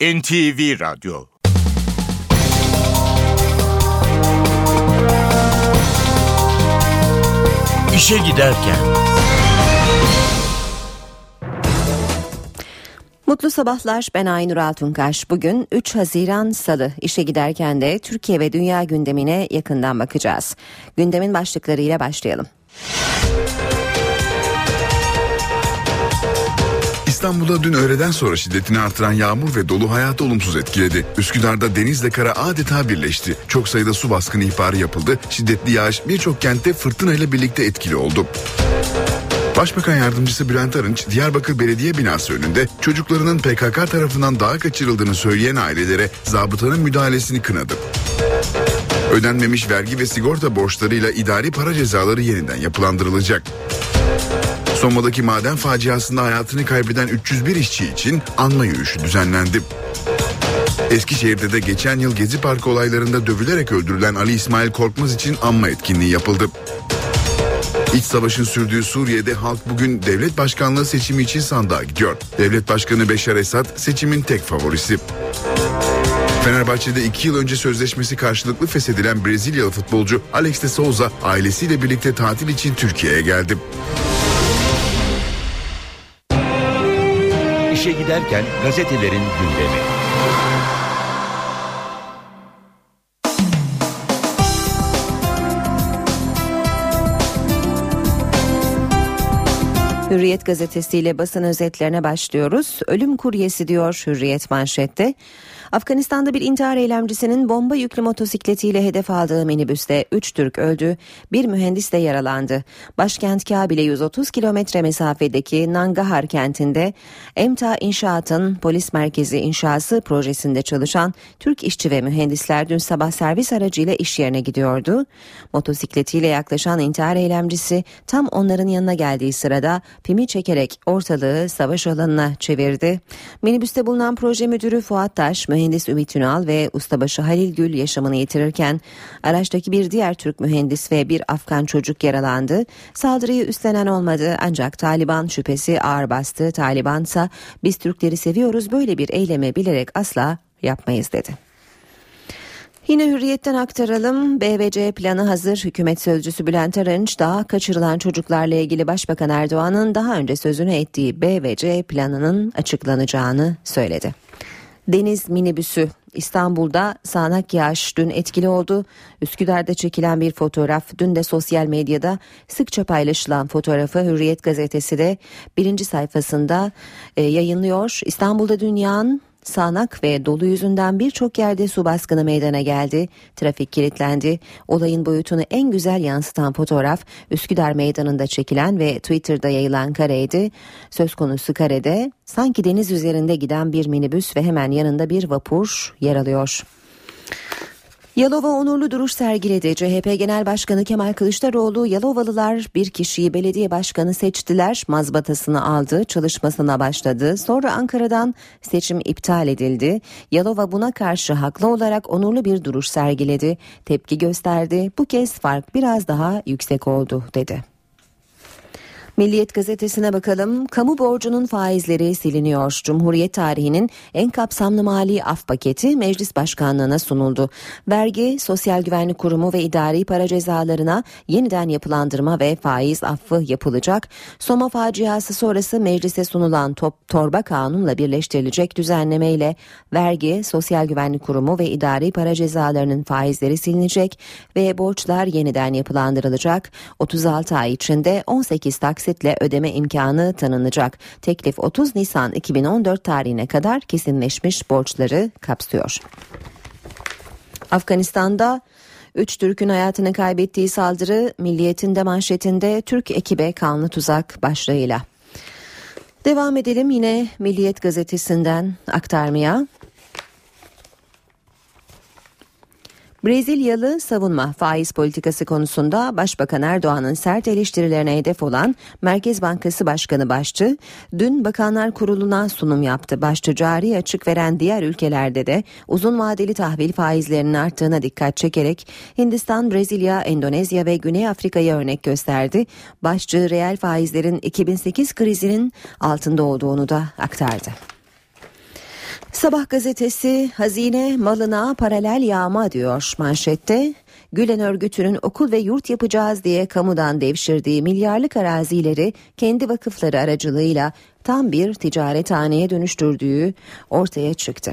NTV Radyo İşe Giderken Mutlu sabahlar ben Aynur Altunkaş. Bugün 3 Haziran Salı işe giderken de Türkiye ve dünya gündemine yakından bakacağız. Gündemin başlıklarıyla başlayalım. İstanbul'da dün öğleden sonra şiddetini artıran yağmur ve dolu hayatı olumsuz etkiledi. Üsküdar'da denizle kara adeta birleşti. Çok sayıda su baskını ihbarı yapıldı. Şiddetli yağış birçok kentte fırtına ile birlikte etkili oldu. Başbakan Yardımcısı Bülent Arınç, Diyarbakır Belediye binası önünde çocuklarının PKK tarafından dağa kaçırıldığını söyleyen ailelere zabıtanın müdahalesini kınadı. Ödenmemiş vergi ve sigorta borçlarıyla idari para cezaları yeniden yapılandırılacak. Soma'daki maden faciasında hayatını kaybeden 301 işçi için anma yürüyüşü düzenlendi. Eskişehir'de de geçen yıl Gezi Parkı olaylarında dövülerek öldürülen Ali İsmail Korkmaz için anma etkinliği yapıldı. İç savaşın sürdüğü Suriye'de halk bugün devlet başkanlığı seçimi için sandığa gidiyor. Devlet Başkanı Beşar Esad seçimin tek favorisi. Fenerbahçe'de iki yıl önce sözleşmesi karşılıklı feshedilen Brezilyalı futbolcu Alex de Souza ailesiyle birlikte tatil için Türkiye'ye geldi. İşe Giderken gazetelerin gündemi. Hürriyet gazetesiyle basın özetlerine başlıyoruz. Ölüm kuryesi diyor Hürriyet manşette. Afganistan'da bir intihar eylemcisinin bomba yüklü motosikletiyle hedef aldığı minibüste 3 Türk öldü, bir mühendis de yaralandı. Başkent Kabil'e 130 kilometre mesafedeki Nangahar kentinde Emta İnşaat'ın polis merkezi inşası projesinde çalışan Türk işçi ve mühendisler dün sabah servis aracıyla iş yerine gidiyordu. Motosikletiyle yaklaşan intihar eylemcisi tam onların yanına geldiği sırada pimi çekerek ortalığı savaş alanına çevirdi. Minibüste bulunan proje müdürü Fuat Taş, mühendis Ümit Ünal ve ustabaşı Halil Gül yaşamını yitirirken araçtaki bir diğer Türk mühendis ve bir Afgan çocuk yaralandı. Saldırıyı üstlenen olmadı ancak Taliban şüphesi ağır bastı. Taliban ise biz Türkleri seviyoruz böyle bir eyleme bilerek asla yapmayız dedi. Yine hürriyetten aktaralım. BVC planı hazır. Hükümet sözcüsü Bülent Arınç daha kaçırılan çocuklarla ilgili Başbakan Erdoğan'ın daha önce sözünü ettiği BVC planının açıklanacağını söyledi. Deniz minibüsü İstanbul'da sağanak yağış dün etkili oldu. Üsküdar'da çekilen bir fotoğraf dün de sosyal medyada sıkça paylaşılan fotoğrafı Hürriyet gazetesi de birinci sayfasında e, yayınlıyor. İstanbul'da dün yağan Sağanak ve dolu yüzünden birçok yerde su baskını meydana geldi. Trafik kilitlendi. Olayın boyutunu en güzel yansıtan fotoğraf Üsküdar Meydanı'nda çekilen ve Twitter'da yayılan kareydi. Söz konusu karede sanki deniz üzerinde giden bir minibüs ve hemen yanında bir vapur yer alıyor. Yalova onurlu duruş sergiledi. CHP Genel Başkanı Kemal Kılıçdaroğlu Yalovalılar bir kişiyi belediye başkanı seçtiler. Mazbatasını aldı, çalışmasına başladı. Sonra Ankara'dan seçim iptal edildi. Yalova buna karşı haklı olarak onurlu bir duruş sergiledi. Tepki gösterdi. Bu kez fark biraz daha yüksek oldu dedi. Milliyet gazetesine bakalım. Kamu borcunun faizleri siliniyor. Cumhuriyet tarihinin en kapsamlı mali af paketi meclis başkanlığına sunuldu. Vergi, Sosyal Güvenlik Kurumu ve idari para cezalarına yeniden yapılandırma ve faiz affı yapılacak. Soma faciası sonrası meclise sunulan top, torba kanunla birleştirilecek düzenlemeyle vergi, Sosyal Güvenlik Kurumu ve idari para cezalarının faizleri silinecek ve borçlar yeniden yapılandırılacak. 36 ay içinde 18 taksit taksitle ödeme imkanı tanınacak. Teklif 30 Nisan 2014 tarihine kadar kesinleşmiş borçları kapsıyor. Afganistan'da Üç Türk'ün hayatını kaybettiği saldırı Milliyet'in de manşetinde Türk ekibe kanlı tuzak başlığıyla. Devam edelim yine Milliyet gazetesinden aktarmaya. Brezilyalı savunma faiz politikası konusunda Başbakan Erdoğan'ın sert eleştirilerine hedef olan Merkez Bankası Başkanı Başçı dün Bakanlar Kurulu'na sunum yaptı. Başçı cari açık veren diğer ülkelerde de uzun vadeli tahvil faizlerinin arttığına dikkat çekerek Hindistan, Brezilya, Endonezya ve Güney Afrika'ya örnek gösterdi. Başçı reel faizlerin 2008 krizinin altında olduğunu da aktardı. Sabah gazetesi hazine malına paralel yağma diyor manşette. Gülen örgütünün okul ve yurt yapacağız diye kamudan devşirdiği milyarlık arazileri kendi vakıfları aracılığıyla tam bir ticarethaneye dönüştürdüğü ortaya çıktı.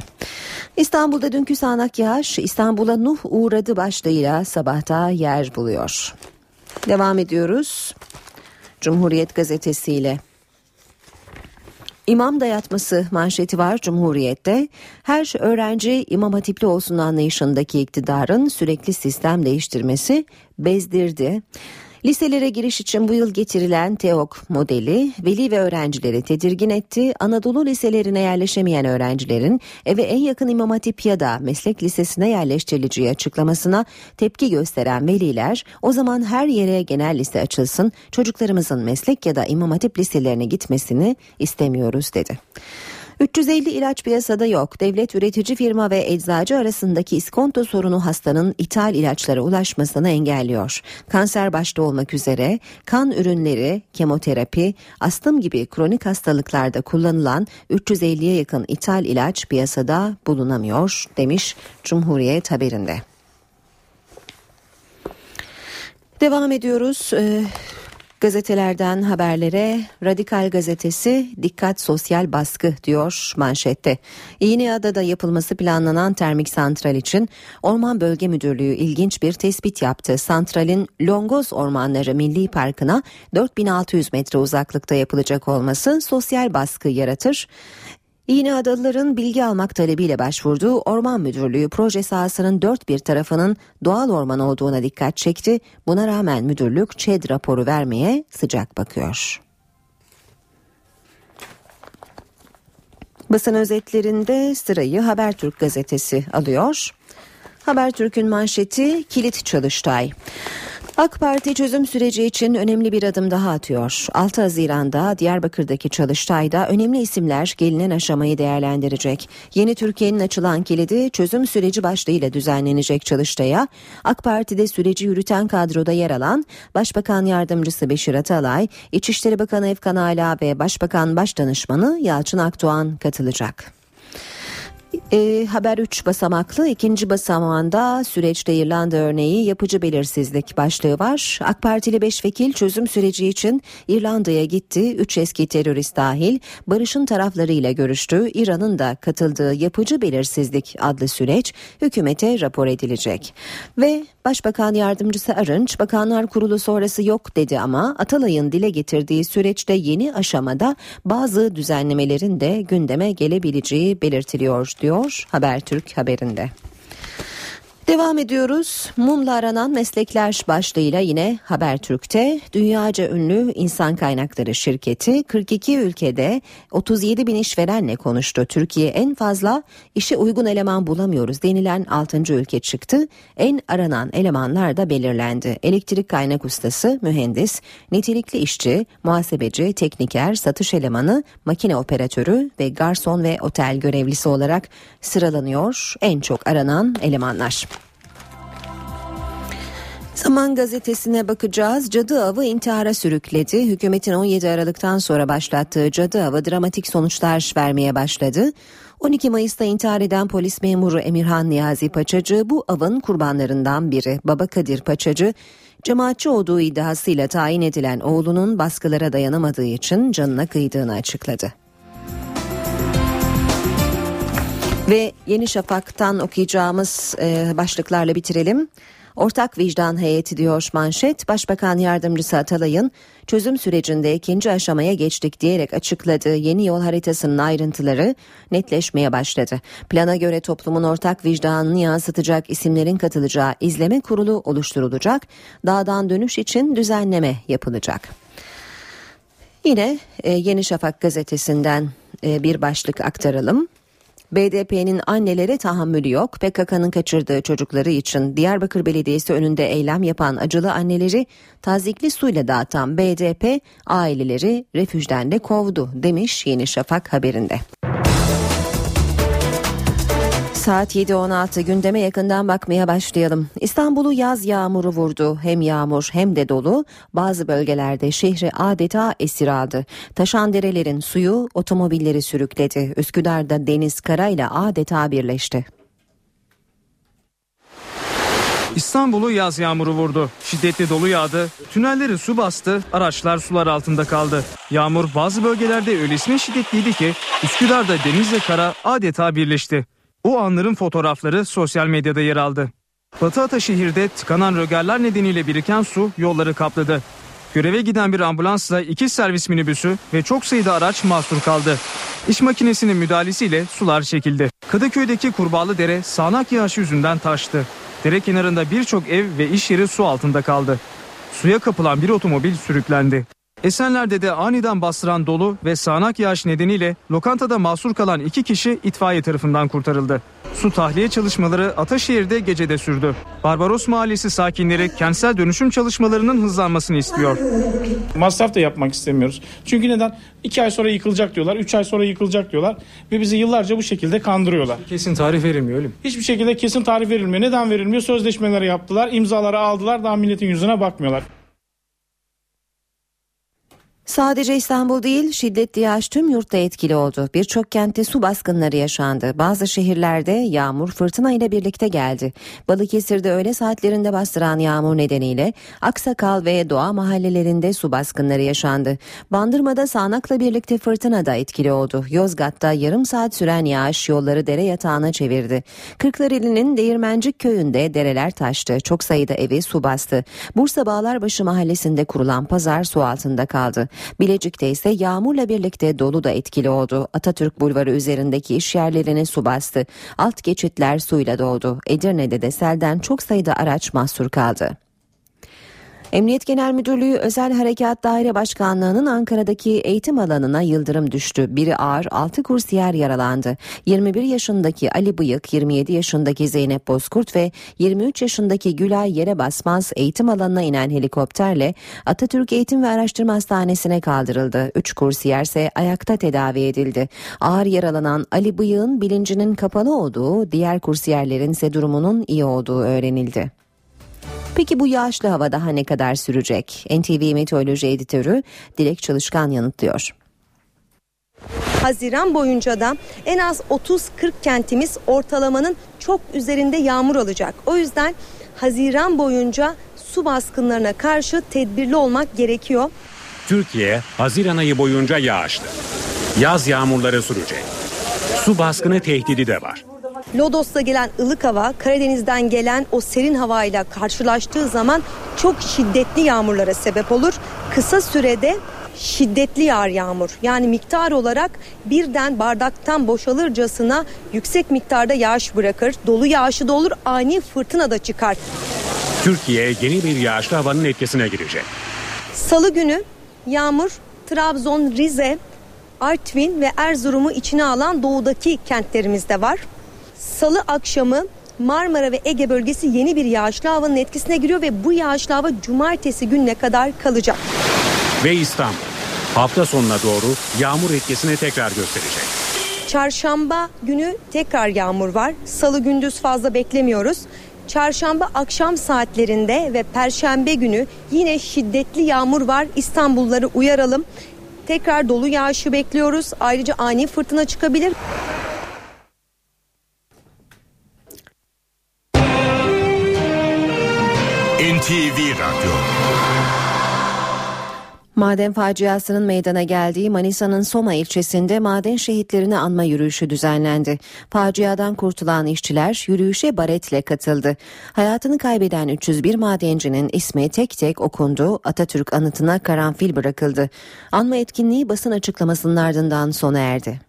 İstanbul'da dünkü sağanak yağış İstanbul'a Nuh uğradı başlığıyla sabahta yer buluyor. Devam ediyoruz. Cumhuriyet gazetesiyle. İmam dayatması manşeti var Cumhuriyet'te. Her öğrenci imam hatipli olsun anlayışındaki iktidarın sürekli sistem değiştirmesi bezdirdi. Liselere giriş için bu yıl getirilen TEOK modeli veli ve öğrencileri tedirgin etti. Anadolu liselerine yerleşemeyen öğrencilerin eve en yakın İmam Hatip ya da meslek lisesine yerleştirileceği açıklamasına tepki gösteren veliler o zaman her yere genel lise açılsın çocuklarımızın meslek ya da İmam Hatip liselerine gitmesini istemiyoruz dedi. 350 ilaç piyasada yok. Devlet üretici firma ve eczacı arasındaki iskonto sorunu hastanın ithal ilaçlara ulaşmasını engelliyor. Kanser başta olmak üzere kan ürünleri, kemoterapi, astım gibi kronik hastalıklarda kullanılan 350'ye yakın ithal ilaç piyasada bulunamıyor demiş Cumhuriyet haberinde. Devam ediyoruz. Ee, Gazetelerden haberlere Radikal Gazetesi dikkat sosyal baskı diyor manşette. İğneada'da yapılması planlanan termik santral için Orman Bölge Müdürlüğü ilginç bir tespit yaptı. Santralin Longoz Ormanları Milli Parkı'na 4600 metre uzaklıkta yapılacak olması sosyal baskı yaratır. İğneadalıların bilgi almak talebiyle başvurduğu Orman Müdürlüğü proje sahasının dört bir tarafının doğal orman olduğuna dikkat çekti. Buna rağmen müdürlük ÇED raporu vermeye sıcak bakıyor. Basın özetlerinde sırayı Habertürk gazetesi alıyor. Habertürk'ün manşeti kilit çalıştay. AK Parti çözüm süreci için önemli bir adım daha atıyor. 6 Haziran'da Diyarbakır'daki çalıştayda önemli isimler gelinen aşamayı değerlendirecek. Yeni Türkiye'nin açılan kilidi çözüm süreci başlığıyla düzenlenecek çalıştaya AK Parti'de süreci yürüten kadroda yer alan Başbakan Yardımcısı Beşir Atalay, İçişleri Bakanı Efkan Ala ve Başbakan Başdanışmanı Yalçın Akdoğan katılacak. E, haber 3 basamaklı ikinci basamağında süreçte İrlanda örneği yapıcı belirsizlik başlığı var. AK Partili 5 vekil çözüm süreci için İrlanda'ya gitti. 3 eski terörist dahil barışın taraflarıyla görüştü. İran'ın da katıldığı yapıcı belirsizlik adlı süreç hükümete rapor edilecek. Ve Başbakan Yardımcısı Arınç Bakanlar Kurulu sonrası yok dedi ama Atalay'ın dile getirdiği süreçte yeni aşamada bazı düzenlemelerin de gündeme gelebileceği belirtiliyor diyor Habertürk haberinde. Devam ediyoruz. Mumla aranan meslekler başlığıyla yine Habertürk'te dünyaca ünlü insan kaynakları şirketi 42 ülkede 37 bin işverenle konuştu. Türkiye en fazla işe uygun eleman bulamıyoruz denilen 6. ülke çıktı. En aranan elemanlar da belirlendi. Elektrik kaynak ustası, mühendis, nitelikli işçi, muhasebeci, tekniker, satış elemanı, makine operatörü ve garson ve otel görevlisi olarak sıralanıyor en çok aranan elemanlar. Zaman gazetesine bakacağız. Cadı avı intihara sürükledi. Hükümetin 17 Aralık'tan sonra başlattığı cadı avı dramatik sonuçlar vermeye başladı. 12 Mayıs'ta intihar eden polis memuru Emirhan Niyazi Paçacı bu avın kurbanlarından biri. Baba Kadir Paçacı cemaatçi olduğu iddiasıyla tayin edilen oğlunun baskılara dayanamadığı için canına kıydığını açıkladı. Ve Yeni Şafak'tan okuyacağımız e, başlıklarla bitirelim. Ortak vicdan heyeti diyor manşet. Başbakan yardımcısı Atalay'ın çözüm sürecinde ikinci aşamaya geçtik diyerek açıkladığı yeni yol haritasının ayrıntıları netleşmeye başladı. Plana göre toplumun ortak vicdanını yansıtacak isimlerin katılacağı izleme kurulu oluşturulacak. Dağdan dönüş için düzenleme yapılacak. Yine e, Yeni Şafak gazetesinden e, bir başlık aktaralım. BDP'nin annelere tahammülü yok. PKK'nın kaçırdığı çocukları için Diyarbakır Belediyesi önünde eylem yapan acılı anneleri tazikli suyla dağıtan BDP aileleri refüjden de kovdu demiş Yeni Şafak haberinde. Saat 7.16 gündeme yakından bakmaya başlayalım. İstanbul'u yaz yağmuru vurdu. Hem yağmur hem de dolu. Bazı bölgelerde şehri adeta esir aldı. Taşan derelerin suyu otomobilleri sürükledi. Üsküdar'da deniz karayla adeta birleşti. İstanbul'u yaz yağmuru vurdu. Şiddetli dolu yağdı. Tünelleri su bastı. Araçlar sular altında kaldı. Yağmur bazı bölgelerde öylesine şiddetliydi ki Üsküdar'da denizle kara adeta birleşti. O anların fotoğrafları sosyal medyada yer aldı. Batı Ataşehir'de tıkanan rögarlar nedeniyle biriken su yolları kapladı. Göreve giden bir ambulansla iki servis minibüsü ve çok sayıda araç mahsur kaldı. İş makinesinin müdahalesiyle sular çekildi. Kadıköy'deki Kurbağalı Dere sağanak yağış yüzünden taştı. Dere kenarında birçok ev ve iş yeri su altında kaldı. Suya kapılan bir otomobil sürüklendi. Esenler'de de aniden bastıran dolu ve sağanak yağış nedeniyle lokantada mahsur kalan iki kişi itfaiye tarafından kurtarıldı. Su tahliye çalışmaları Ataşehir'de gecede sürdü. Barbaros Mahallesi sakinleri kentsel dönüşüm çalışmalarının hızlanmasını istiyor. Masraf da yapmak istemiyoruz. Çünkü neden? 2 ay sonra yıkılacak diyorlar, 3 ay sonra yıkılacak diyorlar ve bizi yıllarca bu şekilde kandırıyorlar. Kesin tarih verilmiyor öyle mi? Hiçbir şekilde kesin tarih verilmiyor. Neden verilmiyor? Sözleşmeleri yaptılar, imzaları aldılar, daha milletin yüzüne bakmıyorlar. Sadece İstanbul değil şiddetli yağış tüm yurtta etkili oldu. Birçok kentte su baskınları yaşandı. Bazı şehirlerde yağmur fırtına ile birlikte geldi. Balıkesir'de öğle saatlerinde bastıran yağmur nedeniyle Aksakal ve Doğa mahallelerinde su baskınları yaşandı. Bandırma'da sağanakla birlikte fırtına da etkili oldu. Yozgat'ta yarım saat süren yağış yolları dere yatağına çevirdi. Kırklareli'nin Değirmencik köyünde dereler taştı. Çok sayıda evi su bastı. Bursa Bağlarbaşı mahallesinde kurulan pazar su altında kaldı. Bilecik'te ise yağmurla birlikte dolu da etkili oldu. Atatürk Bulvarı üzerindeki iş yerlerini su bastı. Alt geçitler suyla doldu. Edirne'de de selden çok sayıda araç mahsur kaldı. Emniyet Genel Müdürlüğü Özel Harekat Daire Başkanlığı'nın Ankara'daki eğitim alanına yıldırım düştü. Biri ağır 6 kursiyer yaralandı. 21 yaşındaki Ali Bıyık, 27 yaşındaki Zeynep Bozkurt ve 23 yaşındaki Gülay Yere Basmaz eğitim alanına inen helikopterle Atatürk Eğitim ve Araştırma Hastanesi'ne kaldırıldı. 3 kursiyer ise ayakta tedavi edildi. Ağır yaralanan Ali Bıyık'ın bilincinin kapalı olduğu, diğer kursiyerlerin ise durumunun iyi olduğu öğrenildi. Peki bu yağışlı hava daha ne kadar sürecek? NTV Meteoroloji Editörü Dilek Çalışkan yanıtlıyor. Haziran boyunca da en az 30-40 kentimiz ortalamanın çok üzerinde yağmur alacak. O yüzden Haziran boyunca su baskınlarına karşı tedbirli olmak gerekiyor. Türkiye Haziran ayı boyunca yağışlı. Yaz yağmurları sürecek. Su baskını tehdidi de var. Lodos'ta gelen ılık hava Karadeniz'den gelen o serin havayla karşılaştığı zaman çok şiddetli yağmurlara sebep olur. Kısa sürede şiddetli yağar yağmur. Yani miktar olarak birden bardaktan boşalırcasına yüksek miktarda yağış bırakır. Dolu yağışı da olur, ani fırtına da çıkar. Türkiye yeni bir yağışlı havanın etkisine girecek. Salı günü yağmur Trabzon, Rize, Artvin ve Erzurum'u içine alan doğudaki kentlerimizde var. Salı akşamı Marmara ve Ege bölgesi yeni bir yağışlı havanın etkisine giriyor ve bu yağışlı hava cumartesi gününe kadar kalacak. Ve İstanbul hafta sonuna doğru yağmur etkisini tekrar gösterecek. Çarşamba günü tekrar yağmur var. Salı gündüz fazla beklemiyoruz. Çarşamba akşam saatlerinde ve perşembe günü yine şiddetli yağmur var. İstanbulluları uyaralım. Tekrar dolu yağışı bekliyoruz. Ayrıca ani fırtına çıkabilir. NTV Radyo Maden faciasının meydana geldiği Manisa'nın Soma ilçesinde maden şehitlerini anma yürüyüşü düzenlendi. Faciadan kurtulan işçiler yürüyüşe baretle katıldı. Hayatını kaybeden 301 madencinin ismi tek tek okundu. Atatürk anıtına karanfil bırakıldı. Anma etkinliği basın açıklamasının ardından sona erdi.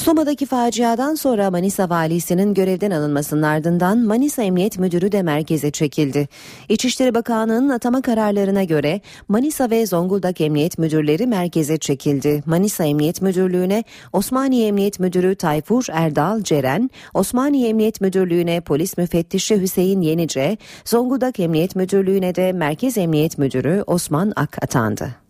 Soma'daki faciadan sonra Manisa valisinin görevden alınmasının ardından Manisa Emniyet Müdürü de merkeze çekildi. İçişleri Bakanlığı'nın atama kararlarına göre Manisa ve Zonguldak Emniyet Müdürleri merkeze çekildi. Manisa Emniyet Müdürlüğü'ne Osmaniye Emniyet Müdürü Tayfur Erdal Ceren, Osmaniye Emniyet Müdürlüğü'ne Polis Müfettişi Hüseyin Yenice, Zonguldak Emniyet Müdürlüğü'ne de Merkez Emniyet Müdürü Osman Ak atandı.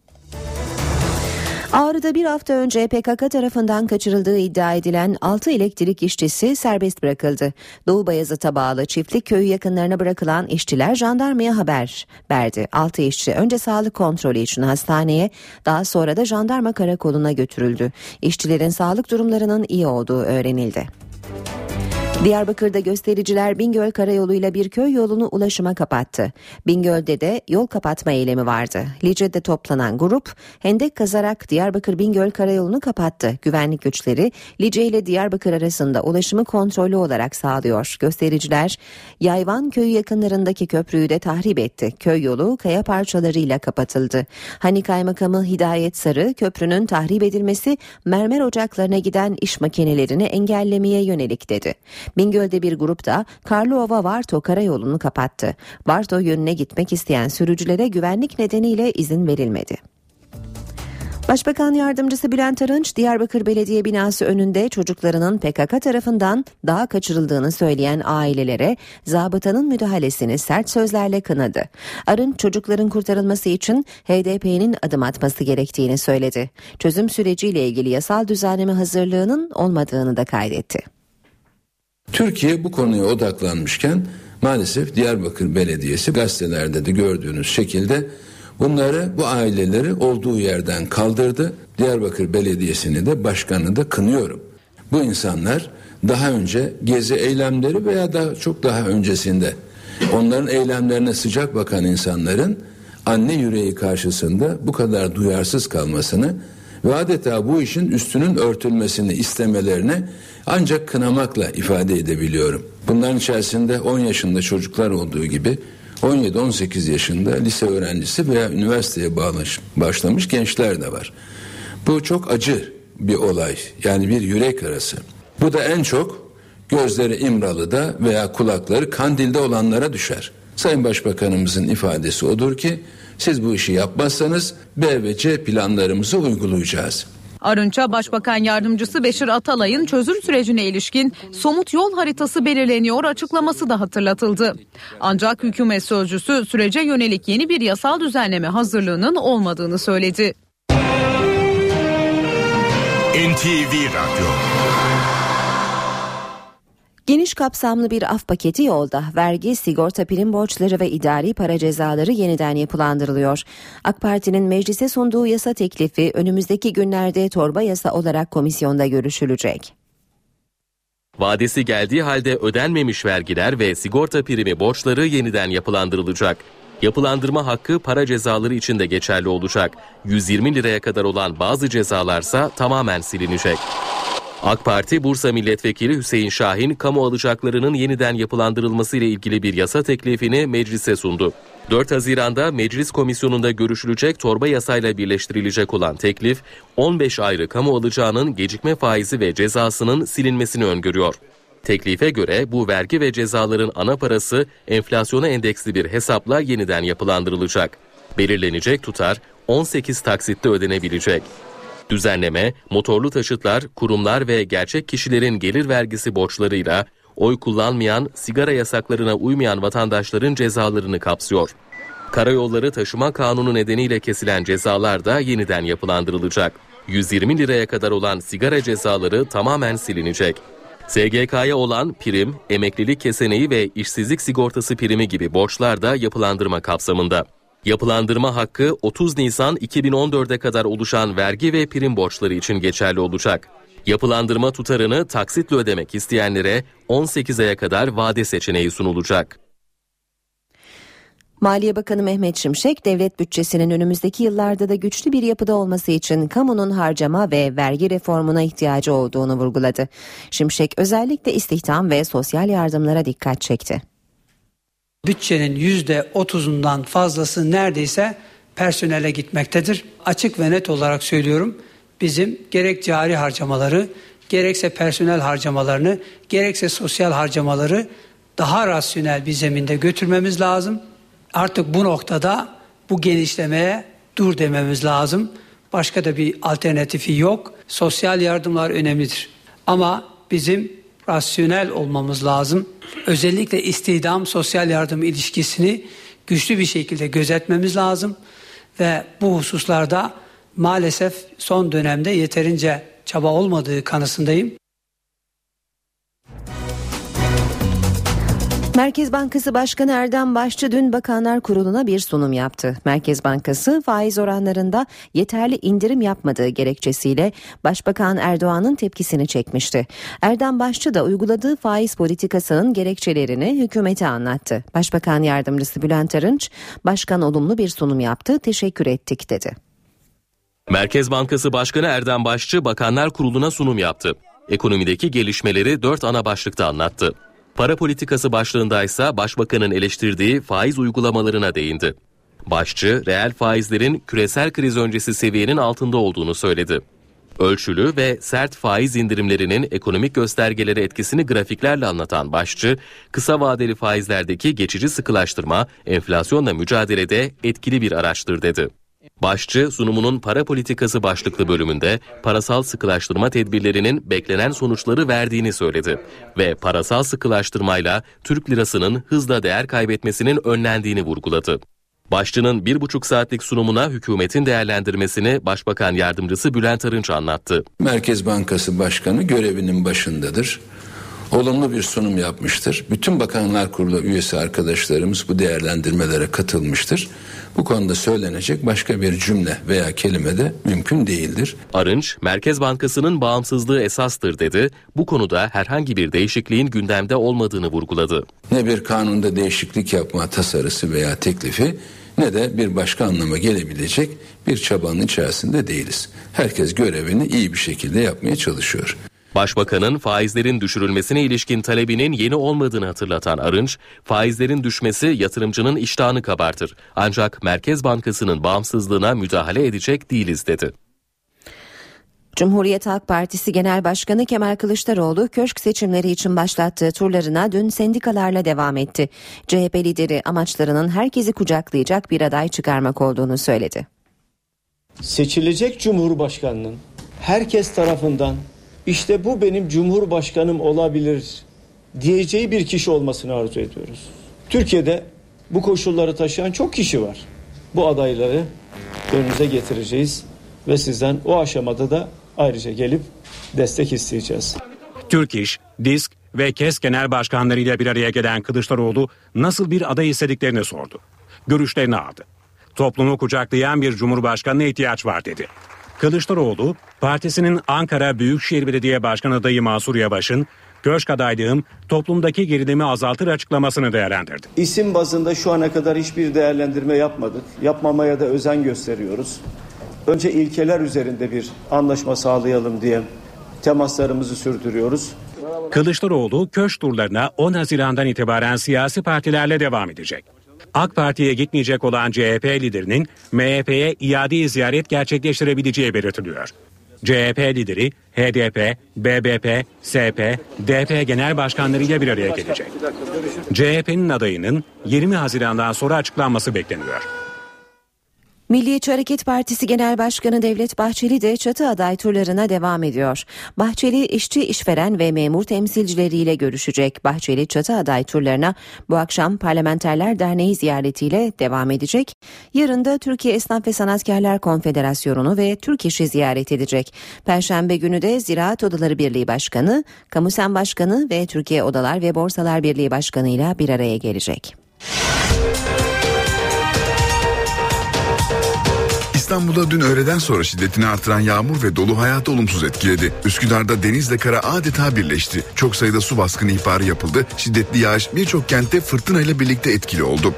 Ağrı'da bir hafta önce PKK tarafından kaçırıldığı iddia edilen 6 elektrik işçisi serbest bırakıldı. Doğu Bayazıt'a bağlı çiftlik köyü yakınlarına bırakılan işçiler jandarmaya haber verdi. 6 işçi önce sağlık kontrolü için hastaneye daha sonra da jandarma karakoluna götürüldü. İşçilerin sağlık durumlarının iyi olduğu öğrenildi. Diyarbakır'da göstericiler Bingöl Karayolu'yla bir köy yolunu ulaşıma kapattı. Bingöl'de de yol kapatma eylemi vardı. Lice'de toplanan grup hendek kazarak Diyarbakır Bingöl Karayolu'nu kapattı. Güvenlik güçleri Lice ile Diyarbakır arasında ulaşımı kontrollü olarak sağlıyor. Göstericiler Yayvan köyü yakınlarındaki köprüyü de tahrip etti. Köy yolu kaya parçalarıyla kapatıldı. Hani Kaymakamı Hidayet Sarı köprünün tahrip edilmesi mermer ocaklarına giden iş makinelerini engellemeye yönelik dedi. Bingöl'de bir grup da Karlıova Varto karayolunu kapattı. Varto yönüne gitmek isteyen sürücülere güvenlik nedeniyle izin verilmedi. Başbakan Yardımcısı Bülent Arınç, Diyarbakır Belediye binası önünde çocuklarının PKK tarafından daha kaçırıldığını söyleyen ailelere zabıtanın müdahalesini sert sözlerle kınadı. Arınç çocukların kurtarılması için HDP'nin adım atması gerektiğini söyledi. Çözüm süreciyle ilgili yasal düzenleme hazırlığının olmadığını da kaydetti. Türkiye bu konuya odaklanmışken maalesef Diyarbakır Belediyesi gazetelerde de gördüğünüz şekilde bunları bu aileleri olduğu yerden kaldırdı. Diyarbakır Belediyesi'ni de başkanı da kınıyorum. Bu insanlar daha önce gezi eylemleri veya da çok daha öncesinde onların eylemlerine sıcak bakan insanların anne yüreği karşısında bu kadar duyarsız kalmasını ve adeta bu işin üstünün örtülmesini istemelerini ancak kınamakla ifade edebiliyorum. Bunların içerisinde 10 yaşında çocuklar olduğu gibi 17-18 yaşında lise öğrencisi veya üniversiteye bağlaş, başlamış gençler de var. Bu çok acı bir olay yani bir yürek arası. Bu da en çok gözleri İmralı'da veya kulakları Kandil'de olanlara düşer. Sayın Başbakanımızın ifadesi odur ki siz bu işi yapmazsanız B ve C planlarımızı uygulayacağız. Arınç'a Başbakan Yardımcısı Beşir Atalay'ın çözüm sürecine ilişkin somut yol haritası belirleniyor açıklaması da hatırlatıldı. Ancak hükümet sözcüsü sürece yönelik yeni bir yasal düzenleme hazırlığının olmadığını söyledi. NTV Radyo Geniş kapsamlı bir af paketi yolda. Vergi, sigorta prim borçları ve idari para cezaları yeniden yapılandırılıyor. AK Parti'nin meclise sunduğu yasa teklifi önümüzdeki günlerde torba yasa olarak komisyonda görüşülecek. Vadesi geldiği halde ödenmemiş vergiler ve sigorta primi borçları yeniden yapılandırılacak. Yapılandırma hakkı para cezaları için de geçerli olacak. 120 liraya kadar olan bazı cezalarsa tamamen silinecek. AK Parti Bursa Milletvekili Hüseyin Şahin kamu alacaklarının yeniden yapılandırılması ile ilgili bir yasa teklifini meclise sundu. 4 Haziran'da meclis komisyonunda görüşülecek torba yasayla birleştirilecek olan teklif 15 ayrı kamu alacağının gecikme faizi ve cezasının silinmesini öngörüyor. Teklife göre bu vergi ve cezaların ana parası enflasyona endeksli bir hesapla yeniden yapılandırılacak. Belirlenecek tutar 18 taksitte ödenebilecek. Düzenleme, motorlu taşıtlar, kurumlar ve gerçek kişilerin gelir vergisi borçlarıyla oy kullanmayan, sigara yasaklarına uymayan vatandaşların cezalarını kapsıyor. Karayolları Taşıma Kanunu nedeniyle kesilen cezalar da yeniden yapılandırılacak. 120 liraya kadar olan sigara cezaları tamamen silinecek. SGK'ya olan prim, emeklilik keseneği ve işsizlik sigortası primi gibi borçlar da yapılandırma kapsamında. Yapılandırma hakkı 30 Nisan 2014'e kadar oluşan vergi ve prim borçları için geçerli olacak. Yapılandırma tutarını taksitle ödemek isteyenlere 18 aya kadar vade seçeneği sunulacak. Maliye Bakanı Mehmet Şimşek, devlet bütçesinin önümüzdeki yıllarda da güçlü bir yapıda olması için kamunun harcama ve vergi reformuna ihtiyacı olduğunu vurguladı. Şimşek özellikle istihdam ve sosyal yardımlara dikkat çekti. Bütçenin yüzde otuzundan fazlası neredeyse personele gitmektedir. Açık ve net olarak söylüyorum bizim gerek cari harcamaları gerekse personel harcamalarını gerekse sosyal harcamaları daha rasyonel bir zeminde götürmemiz lazım. Artık bu noktada bu genişlemeye dur dememiz lazım. Başka da bir alternatifi yok. Sosyal yardımlar önemlidir. Ama bizim rasyonel olmamız lazım. Özellikle istihdam sosyal yardım ilişkisini güçlü bir şekilde gözetmemiz lazım ve bu hususlarda maalesef son dönemde yeterince çaba olmadığı kanısındayım. Merkez Bankası Başkanı Erdem Başçı dün Bakanlar Kurulu'na bir sunum yaptı. Merkez Bankası faiz oranlarında yeterli indirim yapmadığı gerekçesiyle Başbakan Erdoğan'ın tepkisini çekmişti. Erdem Başçı da uyguladığı faiz politikasının gerekçelerini hükümete anlattı. Başbakan Yardımcısı Bülent Arınç, başkan olumlu bir sunum yaptı, teşekkür ettik dedi. Merkez Bankası Başkanı Erdem Başçı Bakanlar Kurulu'na sunum yaptı. Ekonomideki gelişmeleri dört ana başlıkta anlattı. Para politikası başlığındaysa başbakanın eleştirdiği faiz uygulamalarına değindi. Başçı, reel faizlerin küresel kriz öncesi seviyenin altında olduğunu söyledi. Ölçülü ve sert faiz indirimlerinin ekonomik göstergeleri etkisini grafiklerle anlatan başçı, kısa vadeli faizlerdeki geçici sıkılaştırma enflasyonla mücadelede etkili bir araçtır dedi. Başçı sunumunun para politikası başlıklı bölümünde parasal sıkılaştırma tedbirlerinin beklenen sonuçları verdiğini söyledi ve parasal sıkılaştırmayla Türk lirasının hızla değer kaybetmesinin önlendiğini vurguladı. Başçının bir buçuk saatlik sunumuna hükümetin değerlendirmesini Başbakan Yardımcısı Bülent Arınç anlattı. Merkez Bankası Başkanı görevinin başındadır olumlu bir sunum yapmıştır. Bütün Bakanlar Kurulu üyesi arkadaşlarımız bu değerlendirmelere katılmıştır. Bu konuda söylenecek başka bir cümle veya kelime de mümkün değildir. Arınç, Merkez Bankası'nın bağımsızlığı esastır dedi. Bu konuda herhangi bir değişikliğin gündemde olmadığını vurguladı. Ne bir kanunda değişiklik yapma tasarısı veya teklifi ne de bir başka anlama gelebilecek bir çabanın içerisinde değiliz. Herkes görevini iyi bir şekilde yapmaya çalışıyor. Başbakanın faizlerin düşürülmesine ilişkin talebinin yeni olmadığını hatırlatan Arınç, faizlerin düşmesi yatırımcının iştahını kabartır. Ancak Merkez Bankası'nın bağımsızlığına müdahale edecek değiliz dedi. Cumhuriyet Halk Partisi Genel Başkanı Kemal Kılıçdaroğlu köşk seçimleri için başlattığı turlarına dün sendikalarla devam etti. CHP lideri amaçlarının herkesi kucaklayacak bir aday çıkarmak olduğunu söyledi. Seçilecek Cumhurbaşkanının herkes tarafından işte bu benim cumhurbaşkanım olabilir diyeceği bir kişi olmasını arzu ediyoruz. Türkiye'de bu koşulları taşıyan çok kişi var. Bu adayları önünüze getireceğiz ve sizden o aşamada da ayrıca gelip destek isteyeceğiz. Türk İş, Disk ve KES genel başkanlarıyla bir araya gelen Kılıçdaroğlu nasıl bir aday istediklerini sordu. Görüşlerini aldı. Toplumu kucaklayan bir cumhurbaşkanına ihtiyaç var dedi. Kılıçdaroğlu, partisinin Ankara Büyükşehir Belediye Başkan adayı Mansur Yavaş'ın köşk adaylığım toplumdaki gerilimi azaltır açıklamasını değerlendirdi. İsim bazında şu ana kadar hiçbir değerlendirme yapmadık. Yapmamaya da özen gösteriyoruz. Önce ilkeler üzerinde bir anlaşma sağlayalım diye temaslarımızı sürdürüyoruz. Kılıçdaroğlu köşk turlarına 10 Haziran'dan itibaren siyasi partilerle devam edecek. AK Parti'ye gitmeyecek olan CHP liderinin MHP'ye iade ziyaret gerçekleştirebileceği belirtiliyor. CHP lideri HDP, BBP, SP, DP genel başkanlarıyla bir araya gelecek. CHP'nin adayının 20 Haziran'dan sonra açıklanması bekleniyor. Milliyetçi Hareket Partisi Genel Başkanı Devlet Bahçeli de çatı aday turlarına devam ediyor. Bahçeli işçi, işveren ve memur temsilcileriyle görüşecek. Bahçeli çatı aday turlarına bu akşam Parlamenterler Derneği ziyaretiyle devam edecek. Yarın da Türkiye Esnaf ve Sanatkarlar Konfederasyonu'nu ve Türk İş'i ziyaret edecek. Perşembe günü de Ziraat Odaları Birliği Başkanı, Kamusen Başkanı ve Türkiye Odalar ve Borsalar Birliği Başkanı ile bir araya gelecek. İstanbul'da dün öğleden sonra şiddetini artıran yağmur ve dolu hayatı olumsuz etkiledi. Üsküdar'da denizle kara adeta birleşti. Çok sayıda su baskını ihbarı yapıldı. Şiddetli yağış birçok kentte fırtınayla birlikte etkili oldu.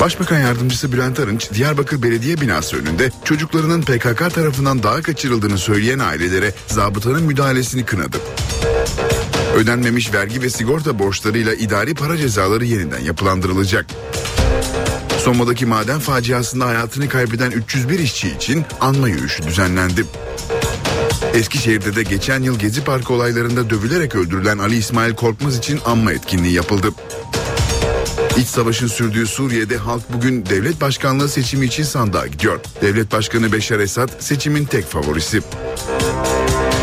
Başbakan Yardımcısı Bülent Arınç, Diyarbakır Belediye binası önünde çocuklarının PKK tarafından dağa kaçırıldığını söyleyen ailelere zabıtanın müdahalesini kınadı. Ödenmemiş vergi ve sigorta borçlarıyla idari para cezaları yeniden yapılandırılacak. Soma'daki maden faciasında hayatını kaybeden 301 işçi için anma yürüyüşü düzenlendi. Eskişehir'de de geçen yıl Gezi Parkı olaylarında dövülerek öldürülen Ali İsmail Korkmaz için anma etkinliği yapıldı. İç savaşın sürdüğü Suriye'de halk bugün devlet başkanlığı seçimi için sandığa gidiyor. Devlet Başkanı Beşar Esad seçimin tek favorisi.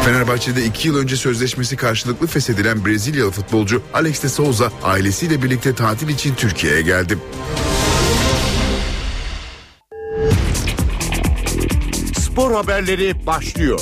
Fenerbahçe'de iki yıl önce sözleşmesi karşılıklı feshedilen Brezilyalı futbolcu Alex de Souza ailesiyle birlikte tatil için Türkiye'ye geldi. Spor haberleri başlıyor.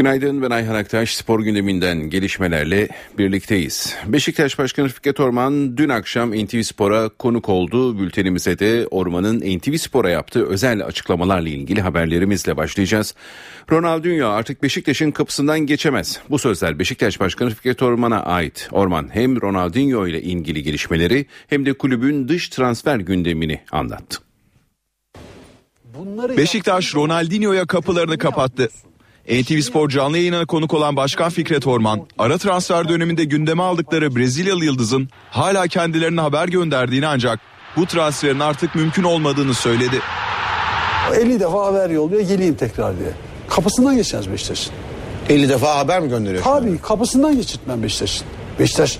Günaydın ben Ayhan Aktaş. Spor gündeminden gelişmelerle birlikteyiz. Beşiktaş Başkanı Fikret Orman dün akşam NTV Spor'a konuk oldu. Bültenimize de Orman'ın NTV Spor'a yaptığı özel açıklamalarla ilgili haberlerimizle başlayacağız. Ronaldinho artık Beşiktaş'ın kapısından geçemez. Bu sözler Beşiktaş Başkanı Fikret Orman'a ait. Orman hem Ronaldinho ile ilgili gelişmeleri hem de kulübün dış transfer gündemini anlattı. Beşiktaş Ronaldinho'ya kapılarını kapattı. NTV Spor canlı yayına konuk olan Başkan Fikret Orman, ara transfer döneminde gündeme aldıkları Brezilyalı yıldızın hala kendilerine haber gönderdiğini ancak bu transferin artık mümkün olmadığını söyledi. 50 defa haber yolluyor geleyim tekrar diye. Kapısından geçeceğiz Beşiktaş'ın. 50 defa haber mi gönderiyor? Tabii kapısından geçirtmem Beşiktaş'ın. Beşiktaş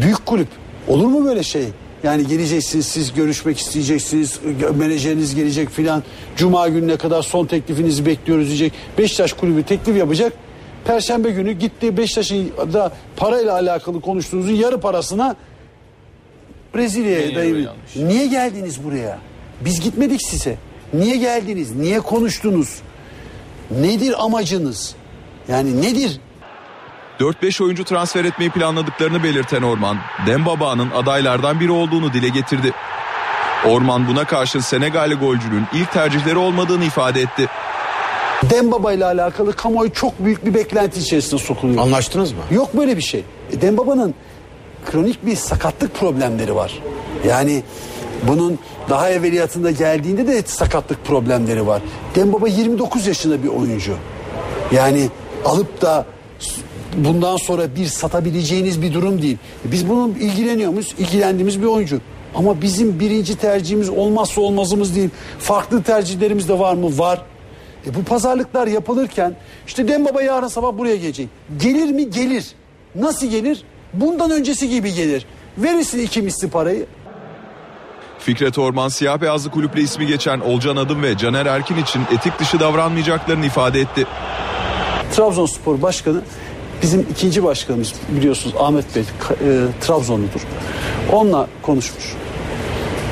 büyük kulüp. Olur mu böyle şey? Yani geleceksiniz siz görüşmek isteyeceksiniz. Menajeriniz gelecek filan. Cuma gününe kadar son teklifinizi bekliyoruz diyecek. Beşiktaş kulübü teklif yapacak. Perşembe günü gitti Beşiktaş'ın da parayla alakalı konuştuğunuzun yarı parasına Brezilya'ya dayı. Niye geldiniz buraya? Biz gitmedik size. Niye geldiniz? Niye konuştunuz? Nedir amacınız? Yani nedir? 4-5 oyuncu transfer etmeyi planladıklarını belirten Orman, Dembaba'nın adaylardan biri olduğunu dile getirdi. Orman buna karşın Senegalli golcünün ilk tercihleri olmadığını ifade etti. Dembaba ile alakalı kamuoyu çok büyük bir beklenti içerisinde sokuluyor. Anlaştınız mı? Yok böyle bir şey. E, Dembaba'nın kronik bir sakatlık problemleri var. Yani bunun daha evveliyatında geldiğinde de sakatlık problemleri var. Dembaba 29 yaşında bir oyuncu. Yani alıp da bundan sonra bir satabileceğiniz bir durum değil. Biz bunun ilgileniyor muyuz? İlgilendiğimiz bir oyuncu. Ama bizim birinci tercihimiz olmazsa olmazımız değil. Farklı tercihlerimiz de var mı? Var. E bu pazarlıklar yapılırken işte Dembaba yarın sabah buraya gelecek. Gelir mi? Gelir. Nasıl gelir? Bundan öncesi gibi gelir. Verirsin iki misli parayı. Fikret Orman siyah beyazlı kulüple ismi geçen Olcan Adım ve Caner Erkin için etik dışı davranmayacaklarını ifade etti. Trabzonspor Başkanı bizim ikinci başkanımız biliyorsunuz Ahmet Bey e, Trabzonludur. Onunla konuşmuş.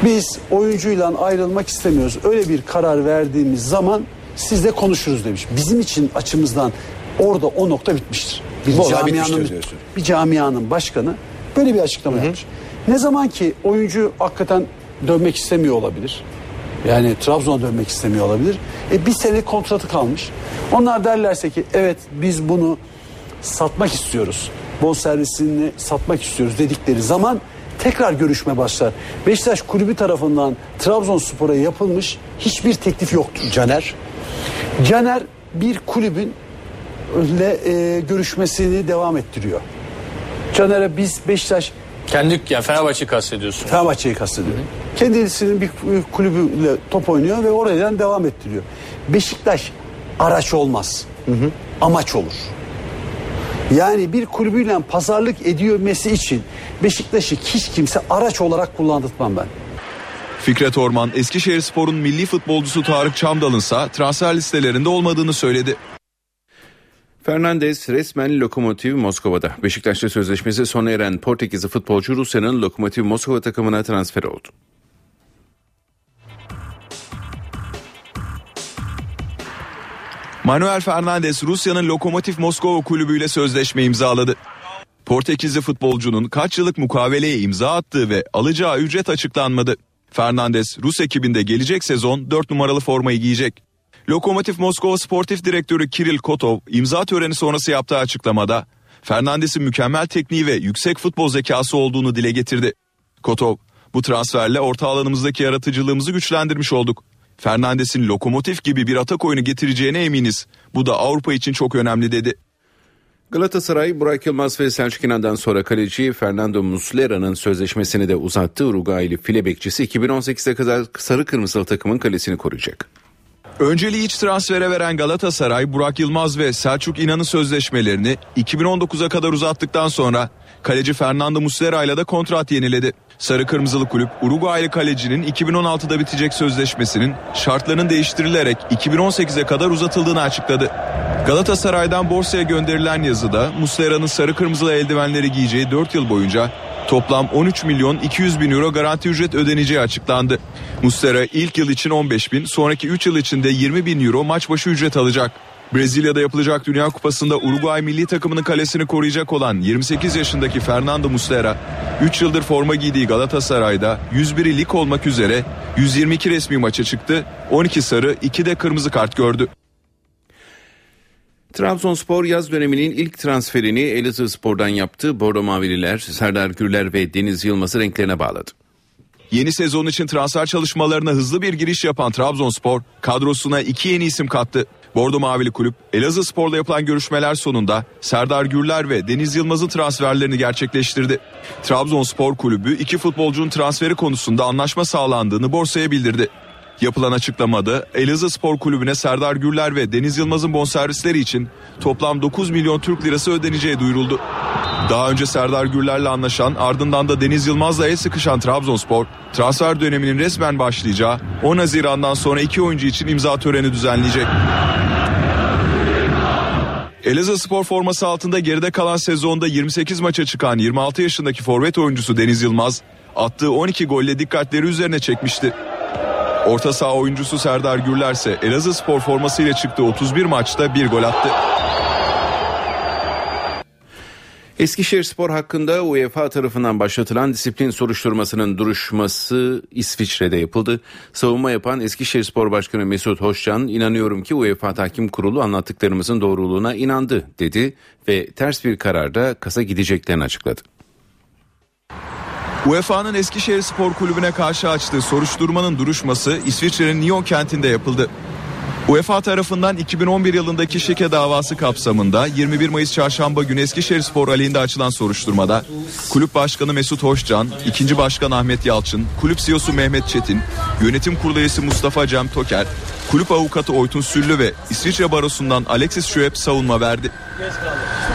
Biz oyuncuyla ayrılmak istemiyoruz. Öyle bir karar verdiğimiz zaman sizle konuşuruz demiş. Bizim için açımızdan orada o nokta bitmiştir. Bir Bu camianın bitmiştir bir camianın başkanı böyle bir açıklama yapmış. Ne zaman ki oyuncu hakikaten dönmek istemiyor olabilir. Yani Trabzon'a dönmek istemiyor olabilir. E bir sene kontratı kalmış. Onlar derlerse ki evet biz bunu satmak istiyoruz. Bol servisini satmak istiyoruz dedikleri zaman tekrar görüşme başlar. Beşiktaş kulübü tarafından Trabzonspor'a yapılmış hiçbir teklif yoktur. Caner? Caner bir kulübün ile e, görüşmesini devam ettiriyor. Caner'e biz Beşiktaş Kendi yani Fenerbahçe'yi kastediyorsun. Fenerbahçe'yi kastediyor. Kendisinin bir kulübüyle top oynuyor ve oradan devam ettiriyor. Beşiktaş araç olmaz. Amaç olur. Yani bir kulübüyle pazarlık ediyormesi için Beşiktaş'ı hiç kimse araç olarak kullandırtmam ben. Fikret Orman, Eskişehir Spor'un milli futbolcusu Tarık Çamdal'ınsa transfer listelerinde olmadığını söyledi. Fernandes resmen Lokomotiv Moskova'da. Beşiktaş'ta sözleşmesi sona eren Portekizli futbolcu Rusya'nın Lokomotiv Moskova takımına transfer oldu. Manuel Fernandes Rusya'nın Lokomotiv Moskova kulübüyle sözleşme imzaladı. Portekizli futbolcunun kaç yıllık mukaveleye imza attığı ve alacağı ücret açıklanmadı. Fernandes Rus ekibinde gelecek sezon 4 numaralı formayı giyecek. Lokomotiv Moskova Sportif Direktörü Kiril Kotov imza töreni sonrası yaptığı açıklamada Fernandes'in mükemmel tekniği ve yüksek futbol zekası olduğunu dile getirdi. Kotov, bu transferle orta alanımızdaki yaratıcılığımızı güçlendirmiş olduk. Fernandes'in lokomotif gibi bir atak oyunu getireceğine eminiz. Bu da Avrupa için çok önemli dedi. Galatasaray Burak Yılmaz ve Selçuk İnan'dan sonra kaleci Fernando Muslera'nın sözleşmesini de uzattı. Uruguaylı file bekçisi 2018'e kadar sarı kırmızılı takımın kalesini koruyacak. Önceliği iç transfere veren Galatasaray, Burak Yılmaz ve Selçuk İnan'ın sözleşmelerini 2019'a kadar uzattıktan sonra kaleci Fernando Muslera ile de kontrat yeniledi. Sarı Kırmızılı Kulüp, Uruguaylı kalecinin 2016'da bitecek sözleşmesinin şartlarının değiştirilerek 2018'e kadar uzatıldığını açıkladı. Galatasaray'dan borsaya gönderilen yazıda Muslera'nın sarı kırmızılı eldivenleri giyeceği 4 yıl boyunca toplam 13 milyon 200 bin euro garanti ücret ödeneceği açıklandı. Muslera ilk yıl için 15 bin, sonraki 3 yıl içinde 20 bin euro maç başı ücret alacak. Brezilya'da yapılacak Dünya Kupası'nda Uruguay milli takımının kalesini koruyacak olan 28 yaşındaki Fernando Muslera 3 yıldır forma giydiği Galatasaray'da 101 lig olmak üzere 122 resmi maça çıktı. 12 sarı, 2 de kırmızı kart gördü. Trabzonspor yaz döneminin ilk transferini Elazığ Spor'dan yaptı. Bordo Mavililer, Serdar Gürler ve Deniz Yılmaz'ı renklerine bağladı. Yeni sezon için transfer çalışmalarına hızlı bir giriş yapan Trabzonspor kadrosuna iki yeni isim kattı. Bordo Mavili Kulüp Elazığ Spor'la yapılan görüşmeler sonunda Serdar Gürler ve Deniz Yılmaz'ın transferlerini gerçekleştirdi. Trabzonspor Kulübü iki futbolcunun transferi konusunda anlaşma sağlandığını borsaya bildirdi. Yapılan açıklamada Elazığ Spor Kulübü'ne Serdar Gürler ve Deniz Yılmaz'ın bonservisleri için toplam 9 milyon Türk lirası ödeneceği duyuruldu. Daha önce Serdar Gürler'le anlaşan ardından da Deniz Yılmaz'la el sıkışan Trabzonspor transfer döneminin resmen başlayacağı 10 Haziran'dan sonra iki oyuncu için imza töreni düzenleyecek. Elazığ spor forması altında geride kalan sezonda 28 maça çıkan 26 yaşındaki forvet oyuncusu Deniz Yılmaz attığı 12 golle dikkatleri üzerine çekmişti. Orta saha oyuncusu Serdar Gürler ise Elazığ spor formasıyla çıktığı 31 maçta bir gol attı. Eskişehir Spor hakkında UEFA tarafından başlatılan disiplin soruşturmasının duruşması İsviçre'de yapıldı. Savunma yapan Eskişehir Spor Başkanı Mesut Hoşcan, inanıyorum ki UEFA Tahkim Kurulu anlattıklarımızın doğruluğuna inandı dedi ve ters bir kararda kasa gideceklerini açıkladı. UEFA'nın Eskişehir Spor Kulübü'ne karşı açtığı soruşturmanın duruşması İsviçre'nin Lyon kentinde yapıldı. UEFA tarafından 2011 yılındaki şike davası kapsamında 21 Mayıs çarşamba günü Eskişehir Spor aleyhinde açılan soruşturmada kulüp başkanı Mesut Hoşcan, ikinci başkan Ahmet Yalçın, kulüp CEO'su Mehmet Çetin, yönetim kurulu üyesi Mustafa Cem Toker, kulüp avukatı Oytun Süllü ve İsviçre Barosu'ndan Alexis Schwab savunma verdi.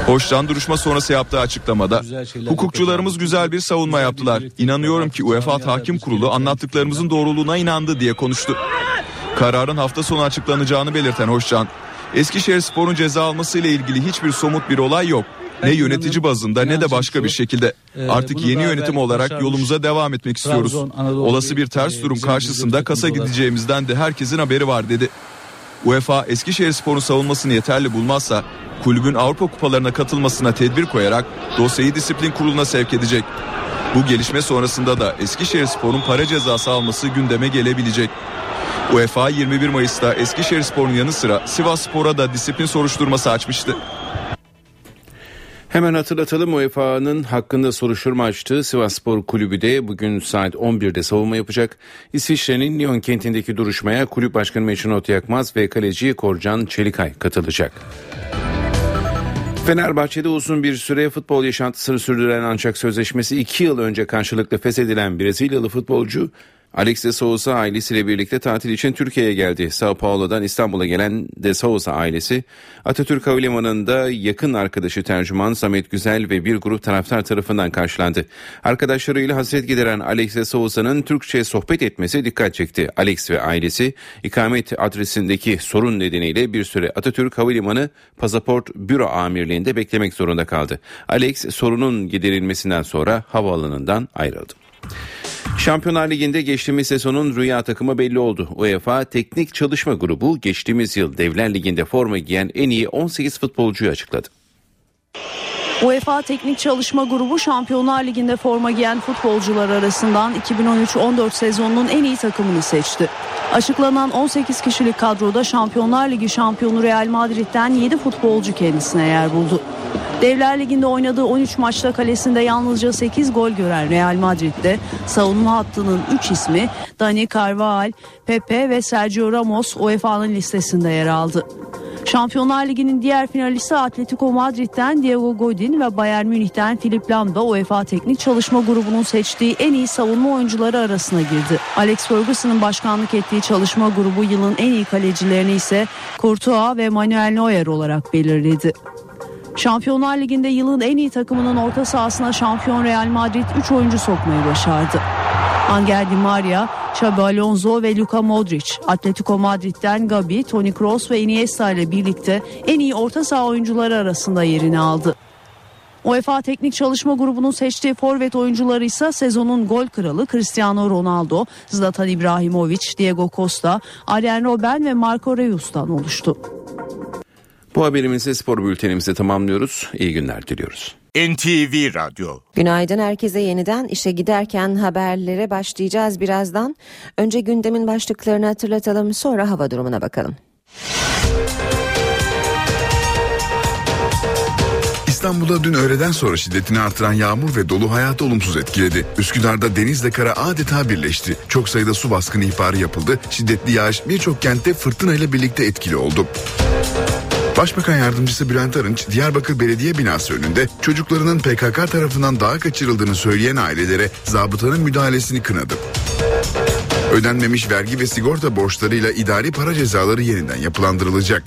Hoşcan duruşma sonrası yaptığı açıklamada hukukçularımız güzel bir savunma yaptılar. İnanıyorum ki UEFA Tahkim Kurulu anlattıklarımızın doğruluğuna inandı diye konuştu. Kararın hafta sonu açıklanacağını belirten Hoşcan, Eskişehir Spor'un ceza almasıyla ilgili hiçbir somut bir olay yok. Ne yönetici bazında ne de başka bir şekilde. Artık yeni yönetim olarak yolumuza devam etmek istiyoruz. Olası bir ters durum karşısında kasa gideceğimizden de herkesin haberi var dedi. UEFA Eskişehir Spor'un savunmasını yeterli bulmazsa kulübün Avrupa kupalarına katılmasına tedbir koyarak dosyayı disiplin kuruluna sevk edecek. Bu gelişme sonrasında da Eskişehir Spor'un para cezası alması gündeme gelebilecek. UEFA 21 Mayıs'ta Eskişehir Spor'un yanı sıra Sivas Spor'a da disiplin soruşturması açmıştı. Hemen hatırlatalım UEFA'nın hakkında soruşturma açtığı Sivasspor Kulübü de bugün saat 11'de savunma yapacak. İsviçre'nin Lyon kentindeki duruşmaya kulüp başkanı Meçhunot Yakmaz ve kaleci Korcan Çelikay katılacak. Fenerbahçe'de uzun bir süre futbol yaşantısını sürdüren ancak sözleşmesi 2 yıl önce karşılıklı feshedilen Brezilyalı futbolcu Alex de Souza ailesiyle birlikte tatil için Türkiye'ye geldi. Sao Paulo'dan İstanbul'a gelen de Souza ailesi Atatürk Havalimanı'nda yakın arkadaşı tercüman Samet Güzel ve bir grup taraftar tarafından karşılandı. Arkadaşlarıyla hasret gideren Alex de Souza'nın Türkçe sohbet etmesi dikkat çekti. Alex ve ailesi ikamet adresindeki sorun nedeniyle bir süre Atatürk Havalimanı Pasaport Büro Amirliği'nde beklemek zorunda kaldı. Alex sorunun giderilmesinden sonra havaalanından ayrıldı. Şampiyonlar Ligi'nde geçtiğimiz sezonun rüya takımı belli oldu. UEFA Teknik Çalışma Grubu geçtiğimiz yıl Devler Ligi'nde forma giyen en iyi 18 futbolcuyu açıkladı. UEFA Teknik Çalışma Grubu Şampiyonlar Ligi'nde forma giyen futbolcular arasından 2013-14 sezonunun en iyi takımını seçti. Açıklanan 18 kişilik kadroda Şampiyonlar Ligi şampiyonu Real Madrid'den 7 futbolcu kendisine yer buldu. Devler Ligi'nde oynadığı 13 maçta kalesinde yalnızca 8 gol gören Real Madrid'de savunma hattının 3 ismi Dani Carvajal, Pepe ve Sergio Ramos UEFA'nın listesinde yer aldı. Şampiyonlar Ligi'nin diğer finalisti Atletico Madrid'den Diego Godin ve Bayern Münih'ten Filip Lam da UEFA Teknik Çalışma Grubu'nun seçtiği en iyi savunma oyuncuları arasına girdi. Alex Ferguson'ın başkanlık ettiği çalışma grubu yılın en iyi kalecilerini ise Courtois ve Manuel Neuer olarak belirledi. Şampiyonlar Ligi'nde yılın en iyi takımının orta sahasına şampiyon Real Madrid 3 oyuncu sokmayı başardı. Angel Di Maria, Xabi Alonso ve Luka Modric. Atletico Madrid'den Gabi, Toni Kroos ve Iniesta ile birlikte en iyi orta saha oyuncuları arasında yerini aldı. UEFA Teknik Çalışma Grubu'nun seçtiği forvet oyuncuları ise sezonun gol kralı Cristiano Ronaldo, Zlatan İbrahimovic, Diego Costa, Arjen Robben ve Marco Reus'tan oluştu. Bu haberimizi spor bültenimizi tamamlıyoruz. İyi günler diliyoruz. NTV Radyo Günaydın herkese yeniden işe giderken haberlere başlayacağız birazdan. Önce gündemin başlıklarını hatırlatalım sonra hava durumuna bakalım. İstanbul'da dün öğleden sonra şiddetini artıran yağmur ve dolu hayatı olumsuz etkiledi. Üsküdar'da denizle kara adeta birleşti. Çok sayıda su baskını ihbarı yapıldı. Şiddetli yağış birçok kentte fırtına ile birlikte etkili oldu. Başbakan Yardımcısı Bülent Arınç, Diyarbakır Belediye binası önünde çocuklarının PKK tarafından dağa kaçırıldığını söyleyen ailelere zabıtanın müdahalesini kınadı. Ödenmemiş vergi ve sigorta borçlarıyla idari para cezaları yeniden yapılandırılacak.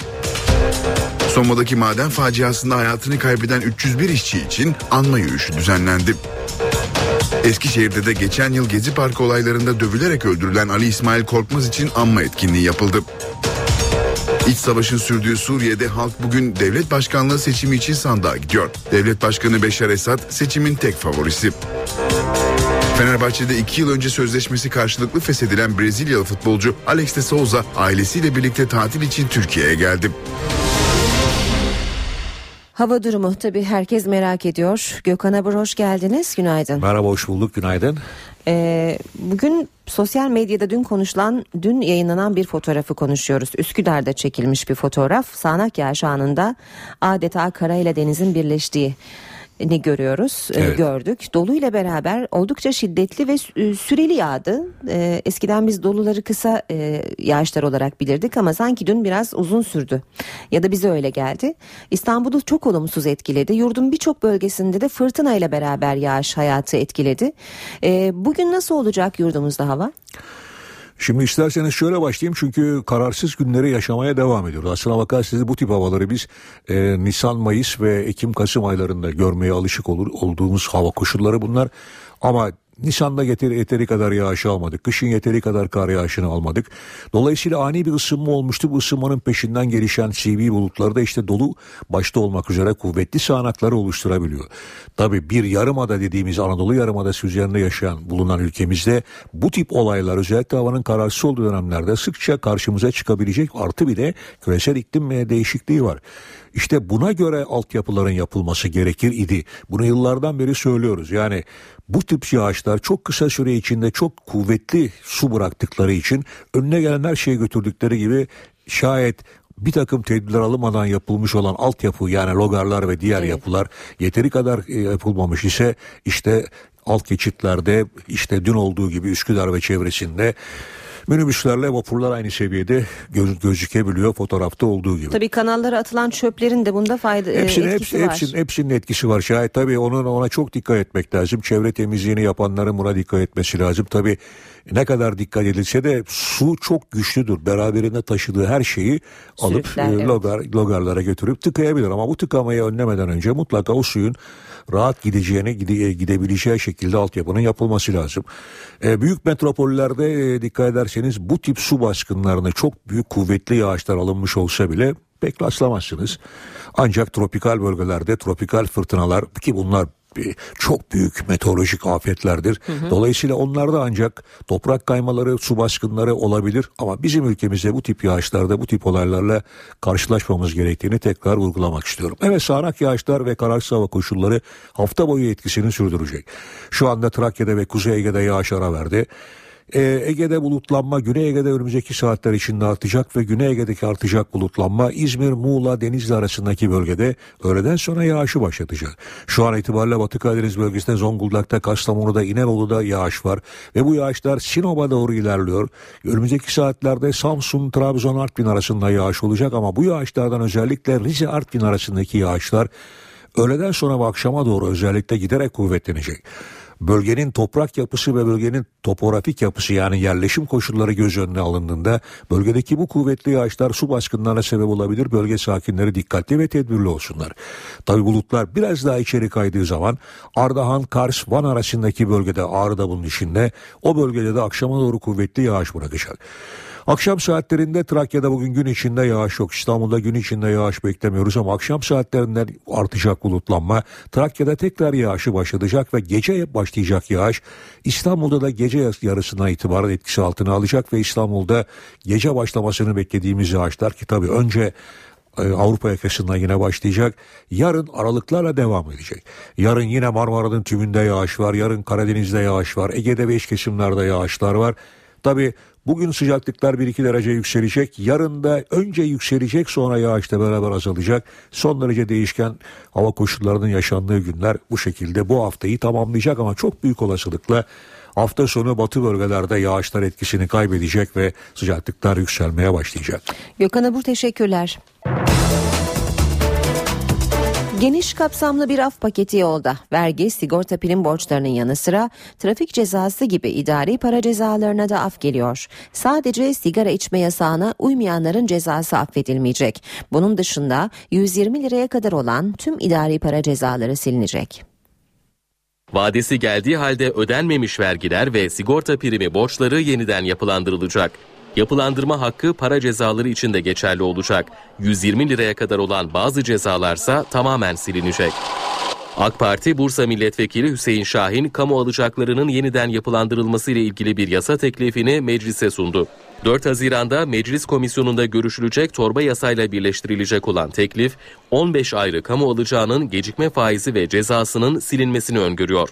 Soma'daki maden faciasında hayatını kaybeden 301 işçi için anma yürüyüşü düzenlendi. Eskişehir'de de geçen yıl Gezi Parkı olaylarında dövülerek öldürülen Ali İsmail Korkmaz için anma etkinliği yapıldı. İç savaşın sürdüğü Suriye'de halk bugün devlet başkanlığı seçimi için sandığa gidiyor. Devlet Başkanı Beşar Esad seçimin tek favorisi. Fenerbahçe'de iki yıl önce sözleşmesi karşılıklı feshedilen Brezilyalı futbolcu Alex de Souza ailesiyle birlikte tatil için Türkiye'ye geldi. Hava durumu tabii herkes merak ediyor. Gökhan Abur hoş geldiniz. Günaydın. Merhaba hoş bulduk günaydın. Ee, bugün sosyal medyada dün konuşulan, dün yayınlanan bir fotoğrafı konuşuyoruz. Üsküdar'da çekilmiş bir fotoğraf. Sağanak yağış anında adeta kara ile denizin birleştiği ni görüyoruz, e, Evet. gördük. Dolu ile beraber oldukça şiddetli ve sü- süreli yağdı. E, eskiden biz doluları kısa e, yağışlar olarak bilirdik ama sanki dün biraz uzun sürdü. Ya da bize öyle geldi. İstanbul'u çok olumsuz etkiledi. Yurdun birçok bölgesinde de fırtına ile beraber yağış hayatı etkiledi. E, bugün nasıl olacak yurdumuzda hava? Şimdi isterseniz şöyle başlayayım çünkü kararsız günleri yaşamaya devam ediyoruz. Aslına bakarsanız bu tip havaları biz e, Nisan, Mayıs ve Ekim, Kasım aylarında görmeye alışık olur, olduğumuz hava koşulları bunlar. Ama Nisan'da yeteri, yeteri kadar yağış almadık. Kışın yeteri kadar kar yağışını almadık. Dolayısıyla ani bir ısınma olmuştu. Bu ısınmanın peşinden gelişen CV bulutları da işte dolu başta olmak üzere kuvvetli sağanakları oluşturabiliyor. Tabii bir yarımada dediğimiz Anadolu yarımadası üzerinde yaşayan bulunan ülkemizde bu tip olaylar özellikle havanın kararsız olduğu dönemlerde sıkça karşımıza çıkabilecek artı bir de küresel iklim değişikliği var. İşte buna göre altyapıların yapılması gerekir idi. Bunu yıllardan beri söylüyoruz. Yani bu tip yağışlar çok kısa süre içinde çok kuvvetli su bıraktıkları için önüne gelen her şeyi götürdükleri gibi şayet bir takım tedbirler alınmadan yapılmış olan altyapı yani logarlar ve diğer yapılar yeteri kadar e, yapılmamış ise işte alt geçitlerde işte dün olduğu gibi Üsküdar ve çevresinde minibüslerle vapurlar aynı seviyede göz, gözükebiliyor fotoğrafta olduğu gibi. Tabii kanallara atılan çöplerin de bunda fayda e, Hepsinin, etkisi hepsi, var. hepsinin, hepsinin etkisi var. Şayet tabii onun ona çok dikkat etmek lazım. Çevre temizliğini yapanların buna dikkat etmesi lazım. Tabii ne kadar dikkat edilse de su çok güçlüdür. Beraberinde taşıdığı her şeyi alıp Sürükler, e, evet. logar, logarlara götürüp tıkayabilir. Ama bu tıkamayı önlemeden önce mutlaka o suyun rahat gideceğine gide, gidebileceği şekilde altyapının yapılması lazım. E, büyük metropollerde e, dikkat ederseniz bu tip su baskınlarını çok büyük kuvvetli yağışlar alınmış olsa bile pek rastlamazsınız. Ancak tropikal bölgelerde tropikal fırtınalar ki bunlar e, çok büyük meteorolojik afetlerdir. Hı hı. Dolayısıyla onlarda ancak toprak kaymaları, su baskınları olabilir ama bizim ülkemizde bu tip yağışlarda, bu tip olaylarla karşılaşmamız gerektiğini tekrar vurgulamak istiyorum. Evet sağanak yağışlar ve kararsız hava koşulları hafta boyu etkisini sürdürecek. Şu anda Trakya'da ve Kuzey Ege'de yağış ara verdi. Ee, Ege'de bulutlanma Güney Ege'de önümüzdeki saatler içinde artacak ve Güney Ege'deki artacak bulutlanma İzmir, Muğla, Denizli arasındaki bölgede öğleden sonra yağışı başlatacak. Şu an itibariyle Batı Karadeniz bölgesinde Zonguldak'ta, Kastamonu'da, İnebolu'da yağış var ve bu yağışlar Sinop'a doğru ilerliyor. Önümüzdeki saatlerde Samsun, Trabzon, Artvin arasında yağış olacak ama bu yağışlardan özellikle Rize, Artvin arasındaki yağışlar öğleden sonra ve akşama doğru özellikle giderek kuvvetlenecek. Bölgenin toprak yapısı ve bölgenin topografik yapısı yani yerleşim koşulları göz önüne alındığında bölgedeki bu kuvvetli yağışlar su baskınlarına sebep olabilir. Bölge sakinleri dikkatli ve tedbirli olsunlar. Tabi bulutlar biraz daha içeri kaydığı zaman Ardahan, Kars, Van arasındaki bölgede Ağrı'da bunun içinde o bölgede de akşama doğru kuvvetli yağış bırakacak. Akşam saatlerinde Trakya'da bugün gün içinde yağış yok. İstanbul'da gün içinde yağış beklemiyoruz ama akşam saatlerinden artacak bulutlanma. Trakya'da tekrar yağışı başlayacak ve gece başlayacak yağış İstanbul'da da gece yarısına itibaren etkisi altına alacak ve İstanbul'da gece başlamasını beklediğimiz yağışlar ki tabii önce e, Avrupa yakasından yine başlayacak. Yarın aralıklarla devam edecek. Yarın yine Marmara'nın tümünde yağış var. Yarın Karadeniz'de yağış var. Ege'de ve iç kesimlerde yağışlar var. Tabi bugün sıcaklıklar 1-2 derece yükselecek. Yarın da önce yükselecek sonra yağışla beraber azalacak. Son derece değişken hava koşullarının yaşandığı günler bu şekilde bu haftayı tamamlayacak ama çok büyük olasılıkla hafta sonu batı bölgelerde yağışlar etkisini kaybedecek ve sıcaklıklar yükselmeye başlayacak. Gökhan Abur teşekkürler. Geniş kapsamlı bir af paketi yolda. Vergi, sigorta prim borçlarının yanı sıra trafik cezası gibi idari para cezalarına da af geliyor. Sadece sigara içme yasağına uymayanların cezası affedilmeyecek. Bunun dışında 120 liraya kadar olan tüm idari para cezaları silinecek. Vadesi geldiği halde ödenmemiş vergiler ve sigorta primi borçları yeniden yapılandırılacak. Yapılandırma hakkı para cezaları için de geçerli olacak. 120 liraya kadar olan bazı cezalarsa tamamen silinecek. AK Parti Bursa Milletvekili Hüseyin Şahin, kamu alacaklarının yeniden yapılandırılması ile ilgili bir yasa teklifini meclise sundu. 4 Haziran'da meclis komisyonunda görüşülecek torba yasayla birleştirilecek olan teklif, 15 ayrı kamu alacağının gecikme faizi ve cezasının silinmesini öngörüyor.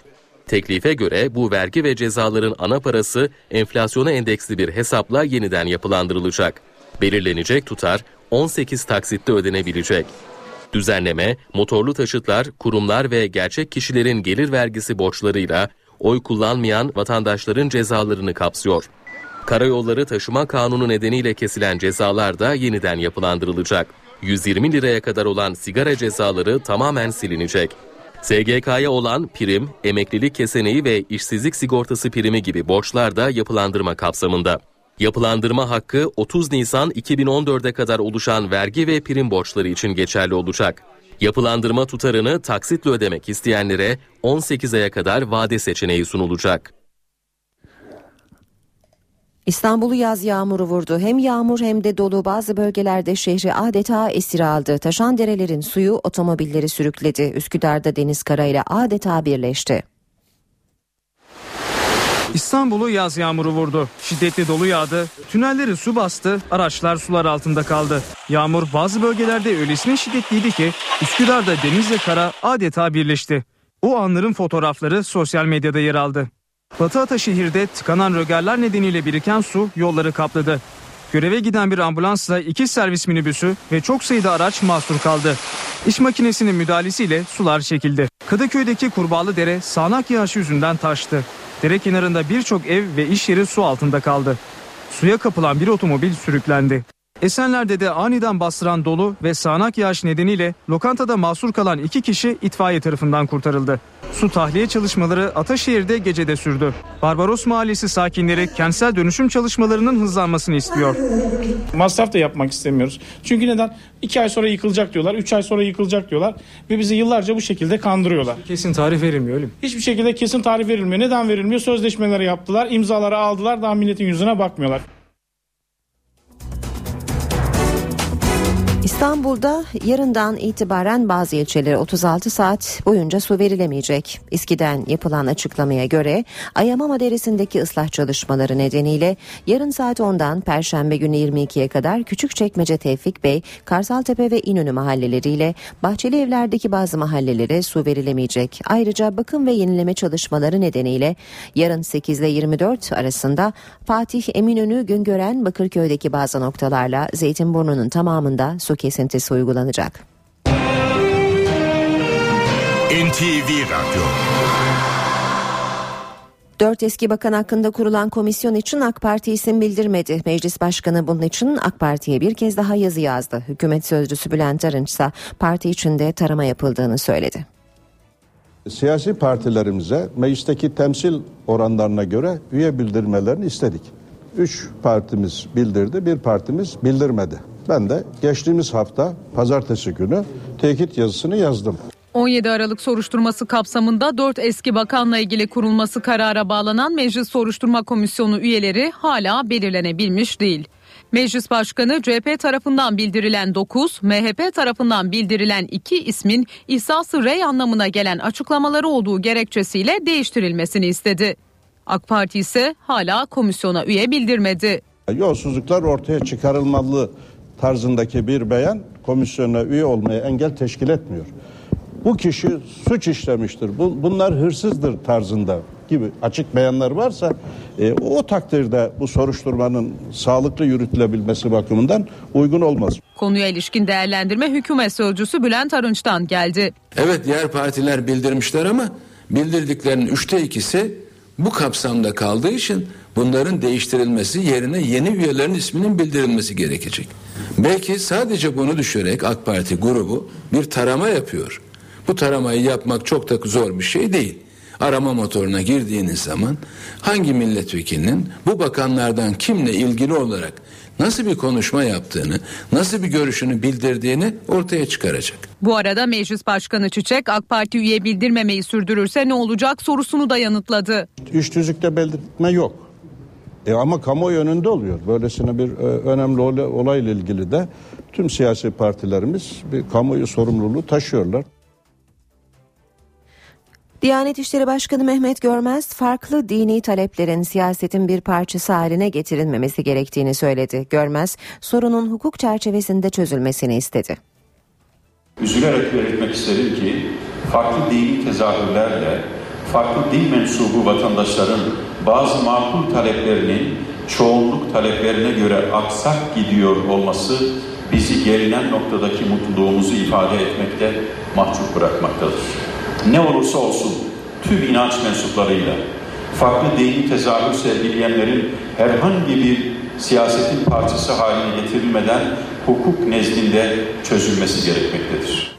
Teklife göre bu vergi ve cezaların ana parası enflasyona endeksli bir hesapla yeniden yapılandırılacak. Belirlenecek tutar 18 taksitte ödenebilecek. Düzenleme, motorlu taşıtlar, kurumlar ve gerçek kişilerin gelir vergisi borçlarıyla oy kullanmayan vatandaşların cezalarını kapsıyor. Karayolları Taşıma Kanunu nedeniyle kesilen cezalar da yeniden yapılandırılacak. 120 liraya kadar olan sigara cezaları tamamen silinecek. SGK'ya olan prim, emeklilik keseneği ve işsizlik sigortası primi gibi borçlar da yapılandırma kapsamında. Yapılandırma hakkı 30 Nisan 2014'e kadar oluşan vergi ve prim borçları için geçerli olacak. Yapılandırma tutarını taksitle ödemek isteyenlere 18 aya kadar vade seçeneği sunulacak. İstanbul'u yaz yağmuru vurdu. Hem yağmur hem de dolu bazı bölgelerde şehri adeta esir aldı. Taşan derelerin suyu otomobilleri sürükledi. Üsküdar'da deniz karayla adeta birleşti. İstanbul'u yaz yağmuru vurdu. Şiddetli dolu yağdı. Tünelleri su bastı. Araçlar sular altında kaldı. Yağmur bazı bölgelerde öylesine şiddetliydi ki Üsküdar'da denizle kara adeta birleşti. O anların fotoğrafları sosyal medyada yer aldı. Batı Ataşehir'de tıkanan rögerler nedeniyle biriken su yolları kapladı. Göreve giden bir ambulansla iki servis minibüsü ve çok sayıda araç mahsur kaldı. İş makinesinin müdahalesiyle sular çekildi. Kadıköy'deki Kurbağalı Dere sağanak yağış yüzünden taştı. Dere kenarında birçok ev ve iş yeri su altında kaldı. Suya kapılan bir otomobil sürüklendi. Esenler'de de aniden bastıran dolu ve sağanak yağış nedeniyle lokantada mahsur kalan iki kişi itfaiye tarafından kurtarıldı. Su tahliye çalışmaları Ataşehir'de gecede sürdü. Barbaros Mahallesi sakinleri kentsel dönüşüm çalışmalarının hızlanmasını istiyor. Masraf da yapmak istemiyoruz. Çünkü neden? 2 ay sonra yıkılacak diyorlar, 3 ay sonra yıkılacak diyorlar ve bizi yıllarca bu şekilde kandırıyorlar. Kesin tarih verilmiyor öyle mi? Hiçbir şekilde kesin tarih verilmiyor. Neden verilmiyor? Sözleşmeleri yaptılar, imzaları aldılar, daha milletin yüzüne bakmıyorlar. İstanbul'da yarından itibaren bazı ilçelere 36 saat boyunca su verilemeyecek. İSKİ'den yapılan açıklamaya göre Ayamama Deresi'ndeki ıslah çalışmaları nedeniyle yarın saat 10'dan Perşembe günü 22'ye kadar Küçükçekmece Tevfik Bey, Karsaltepe ve İnönü mahalleleriyle Bahçeli Evler'deki bazı mahallelere su verilemeyecek. Ayrıca bakım ve yenileme çalışmaları nedeniyle yarın 8 ile 24 arasında Fatih Eminönü Güngören Bakırköy'deki bazı noktalarla Zeytinburnu'nun tamamında su kesintisi uygulanacak. NTV Radyo Dört eski bakan hakkında kurulan komisyon için AK Parti isim bildirmedi. Meclis Başkanı bunun için AK Parti'ye bir kez daha yazı yazdı. Hükümet sözcüsü Bülent Arınç ise parti içinde tarama yapıldığını söyledi. Siyasi partilerimize meclisteki temsil oranlarına göre üye bildirmelerini istedik. Üç partimiz bildirdi, bir partimiz bildirmedi. Ben de geçtiğimiz hafta pazartesi günü tekit yazısını yazdım. 17 Aralık soruşturması kapsamında 4 eski bakanla ilgili kurulması karara bağlanan Meclis Soruşturma Komisyonu üyeleri hala belirlenebilmiş değil. Meclis Başkanı CHP tarafından bildirilen 9, MHP tarafından bildirilen 2 ismin ihsası rey anlamına gelen açıklamaları olduğu gerekçesiyle değiştirilmesini istedi. AK Parti ise hala komisyona üye bildirmedi. Yolsuzluklar ortaya çıkarılmalı tarzındaki bir beyan komisyona üye olmaya engel teşkil etmiyor. Bu kişi suç işlemiştir, bunlar hırsızdır tarzında gibi açık beyanlar varsa e, o takdirde bu soruşturmanın sağlıklı yürütülebilmesi bakımından uygun olmaz. Konuya ilişkin değerlendirme hükümet sözcüsü Bülent Arınç'tan geldi. Evet diğer partiler bildirmişler ama bildirdiklerinin üçte ikisi bu kapsamda kaldığı için bunların değiştirilmesi yerine yeni üyelerin isminin bildirilmesi gerekecek. Belki sadece bunu düşürerek AK Parti grubu bir tarama yapıyor. Bu taramayı yapmak çok da zor bir şey değil. Arama motoruna girdiğiniz zaman hangi milletvekilinin bu bakanlardan kimle ilgili olarak nasıl bir konuşma yaptığını, nasıl bir görüşünü bildirdiğini ortaya çıkaracak. Bu arada Meclis Başkanı Çiçek AK Parti üye bildirmemeyi sürdürürse ne olacak sorusunu da yanıtladı. Üç tüzükte belirtme yok. E ama kamuoyu önünde oluyor. Böylesine bir e, önemli olayla ilgili de tüm siyasi partilerimiz bir kamuoyu sorumluluğu taşıyorlar. Diyanet İşleri Başkanı Mehmet Görmez farklı dini taleplerin siyasetin bir parçası haline getirilmemesi gerektiğini söyledi. Görmez sorunun hukuk çerçevesinde çözülmesini istedi. Üzülerek belirtmek isterim ki farklı dini tezahürlerle farklı din mensubu vatandaşların bazı makul taleplerinin çoğunluk taleplerine göre aksak gidiyor olması bizi gelinen noktadaki mutluluğumuzu ifade etmekte mahcup bırakmaktadır ne olursa olsun tüm inanç mensuplarıyla farklı dini tezahür sergileyenlerin herhangi bir siyasetin parçası haline getirilmeden hukuk nezdinde çözülmesi gerekmektedir.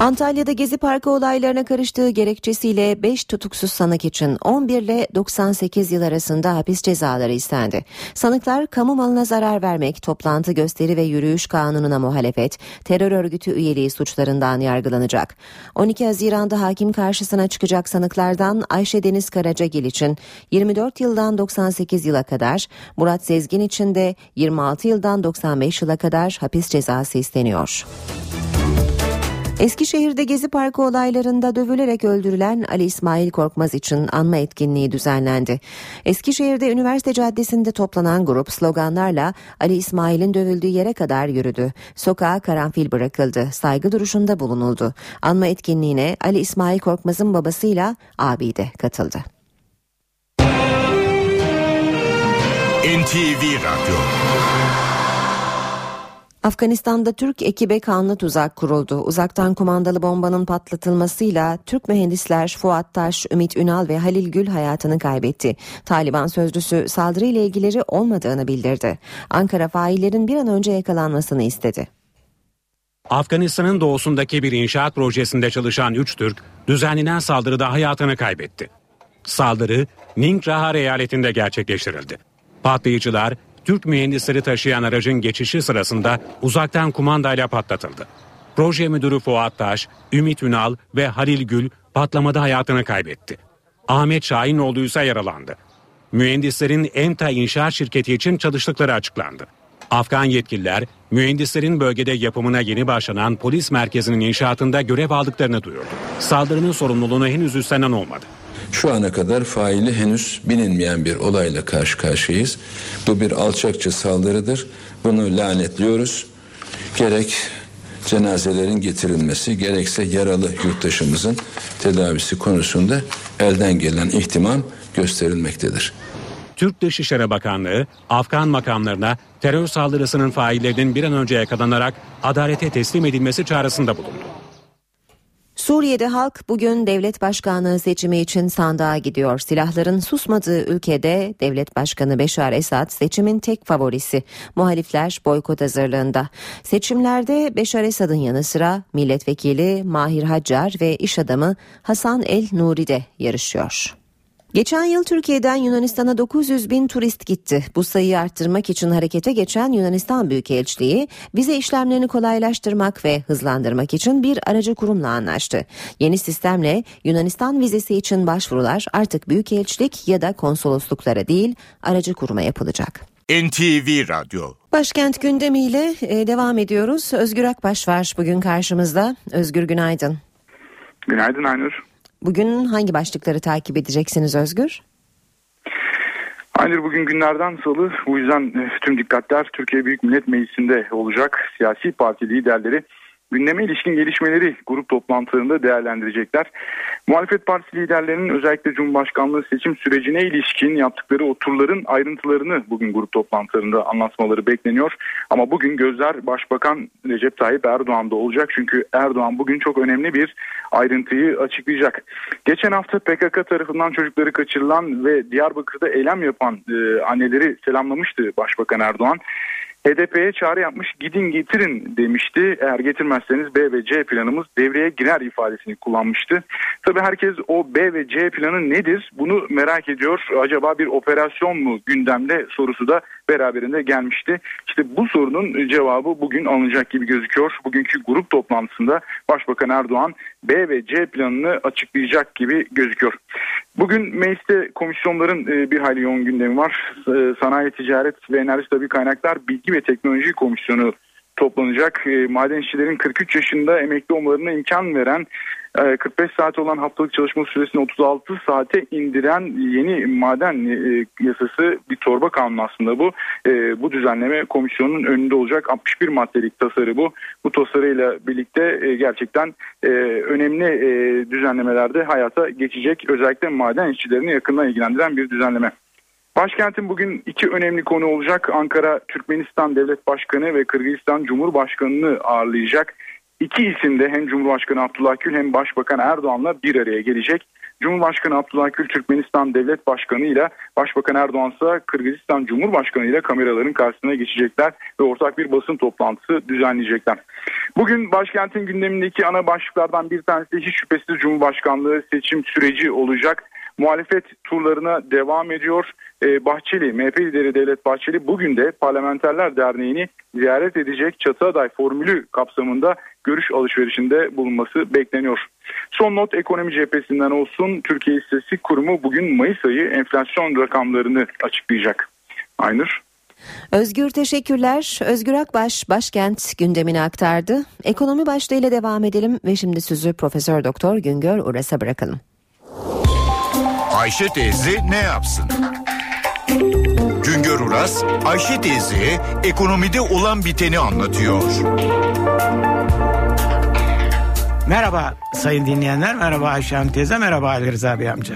Antalya'da Gezi Parkı olaylarına karıştığı gerekçesiyle 5 tutuksuz sanık için 11 ile 98 yıl arasında hapis cezaları istendi. Sanıklar kamu malına zarar vermek, toplantı gösteri ve yürüyüş kanununa muhalefet, terör örgütü üyeliği suçlarından yargılanacak. 12 Haziran'da hakim karşısına çıkacak sanıklardan Ayşe Deniz Karacagil için 24 yıldan 98 yıla kadar, Murat Sezgin için de 26 yıldan 95 yıla kadar hapis cezası isteniyor. Eskişehir'de Gezi Parkı olaylarında dövülerek öldürülen Ali İsmail Korkmaz için anma etkinliği düzenlendi. Eskişehir'de Üniversite Caddesi'nde toplanan grup sloganlarla Ali İsmail'in dövüldüğü yere kadar yürüdü. Sokağa karanfil bırakıldı. Saygı duruşunda bulunuldu. Anma etkinliğine Ali İsmail Korkmaz'ın babasıyla abi de katıldı. NTV Radyo Afganistan'da Türk ekibe kanlı tuzak kuruldu. Uzaktan kumandalı bombanın patlatılmasıyla Türk mühendisler Fuat Taş, Ümit Ünal ve Halil Gül hayatını kaybetti. Taliban sözcüsü saldırıyla ilgileri olmadığını bildirdi. Ankara faillerin bir an önce yakalanmasını istedi. Afganistan'ın doğusundaki bir inşaat projesinde çalışan 3 Türk düzenlenen saldırıda hayatını kaybetti. Saldırı Ningrahar eyaletinde gerçekleştirildi. Patlayıcılar Türk mühendisleri taşıyan aracın geçişi sırasında uzaktan kumandayla patlatıldı. Proje müdürü Fuat Taş, Ümit Ünal ve Halil Gül patlamada hayatını kaybetti. Ahmet Şahinoğlu ise yaralandı. Mühendislerin EMTA inşaat şirketi için çalıştıkları açıklandı. Afgan yetkililer mühendislerin bölgede yapımına yeni başlanan polis merkezinin inşaatında görev aldıklarını duyurdu. Saldırının sorumluluğunu henüz üstlenen olmadı. Şu ana kadar faili henüz bilinmeyen bir olayla karşı karşıyayız. Bu bir alçakça saldırıdır. Bunu lanetliyoruz. Gerek cenazelerin getirilmesi gerekse yaralı yurttaşımızın tedavisi konusunda elden gelen ihtimam gösterilmektedir. Türk Dışişleri Bakanlığı Afgan makamlarına terör saldırısının faillerinin bir an önce yakalanarak adalete teslim edilmesi çağrısında bulundu. Suriye'de halk bugün devlet başkanlığı seçimi için sandığa gidiyor. Silahların susmadığı ülkede devlet başkanı Beşar Esad seçimin tek favorisi. Muhalifler boykot hazırlığında. Seçimlerde Beşar Esad'ın yanı sıra milletvekili Mahir Haccar ve iş adamı Hasan El Nuri de yarışıyor. Geçen yıl Türkiye'den Yunanistan'a 900 bin turist gitti. Bu sayıyı arttırmak için harekete geçen Yunanistan Büyükelçiliği vize işlemlerini kolaylaştırmak ve hızlandırmak için bir aracı kurumla anlaştı. Yeni sistemle Yunanistan vizesi için başvurular artık Büyükelçilik ya da konsolosluklara değil aracı kuruma yapılacak. NTV Radyo Başkent gündemiyle e, devam ediyoruz. Özgür Akbaş var bugün karşımızda. Özgür günaydın. Günaydın Aynur. Bugün hangi başlıkları takip edeceksiniz Özgür? Aynur bugün günlerden salı. Bu yüzden e, tüm dikkatler Türkiye Büyük Millet Meclisi'nde olacak. Siyasi parti liderleri gündeme ilişkin gelişmeleri grup toplantılarında değerlendirecekler. Muhalefet partisi liderlerinin özellikle Cumhurbaşkanlığı seçim sürecine ilişkin yaptıkları oturların ayrıntılarını bugün grup toplantılarında anlatmaları bekleniyor. Ama bugün gözler Başbakan Recep Tayyip Erdoğan'da olacak. Çünkü Erdoğan bugün çok önemli bir ayrıntıyı açıklayacak. Geçen hafta PKK tarafından çocukları kaçırılan ve Diyarbakır'da eylem yapan e, anneleri selamlamıştı Başbakan Erdoğan. HDP'ye çağrı yapmış gidin getirin demişti. Eğer getirmezseniz B ve C planımız devreye girer ifadesini kullanmıştı. Tabii herkes o B ve C planı nedir bunu merak ediyor. Acaba bir operasyon mu gündemde sorusu da beraberinde gelmişti. İşte bu sorunun cevabı bugün alınacak gibi gözüküyor. Bugünkü grup toplantısında Başbakan Erdoğan B ve C planını açıklayacak gibi gözüküyor. Bugün mecliste komisyonların e, bir hayli yoğun gündemi var. E, Sanayi, Ticaret ve Enerji Tabi Kaynaklar Bilgi ve Teknoloji Komisyonu toplanacak. E, maden işçilerin 43 yaşında emekli olmalarına imkan veren 45 saat olan haftalık çalışma süresini 36 saate indiren yeni maden yasası bir torba kanunu aslında bu. Bu düzenleme komisyonun önünde olacak 61 maddelik tasarı bu. Bu tasarıyla birlikte gerçekten önemli düzenlemelerde hayata geçecek. Özellikle maden işçilerini yakından ilgilendiren bir düzenleme. Başkentin bugün iki önemli konu olacak. Ankara Türkmenistan Devlet Başkanı ve Kırgızistan Cumhurbaşkanı'nı ağırlayacak. İki isim de hem Cumhurbaşkanı Abdullah Gül hem Başbakan Erdoğan'la bir araya gelecek. Cumhurbaşkanı Abdullah Gül Türkmenistan Devlet Başkanı ile Başbakan Erdoğan ise Kırgızistan Cumhurbaşkanı ile kameraların karşısına geçecekler ve ortak bir basın toplantısı düzenleyecekler. Bugün başkentin gündemindeki ana başlıklardan bir tanesi hiç şüphesiz Cumhurbaşkanlığı seçim süreci olacak. Muhalefet turlarına devam ediyor. Ee, Bahçeli, MHP lideri Devlet Bahçeli bugün de Parlamenterler Derneği'ni ziyaret edecek çatı aday formülü kapsamında görüş alışverişinde bulunması bekleniyor. Son not ekonomi cephesinden olsun. Türkiye İstatistik Kurumu bugün Mayıs ayı enflasyon rakamlarını açıklayacak. Aynur. Özgür teşekkürler. Özgür Akbaş başkent gündemini aktardı. Ekonomi başlığıyla devam edelim ve şimdi sözü Profesör Doktor Güngör Uras'a bırakalım. Ayşe teyze ne yapsın? Güngör Uras, Ayşe teyze ekonomide olan biteni anlatıyor. Merhaba sayın dinleyenler, merhaba Ayşe Hanım teyze, merhaba Ali Rıza Bey amca.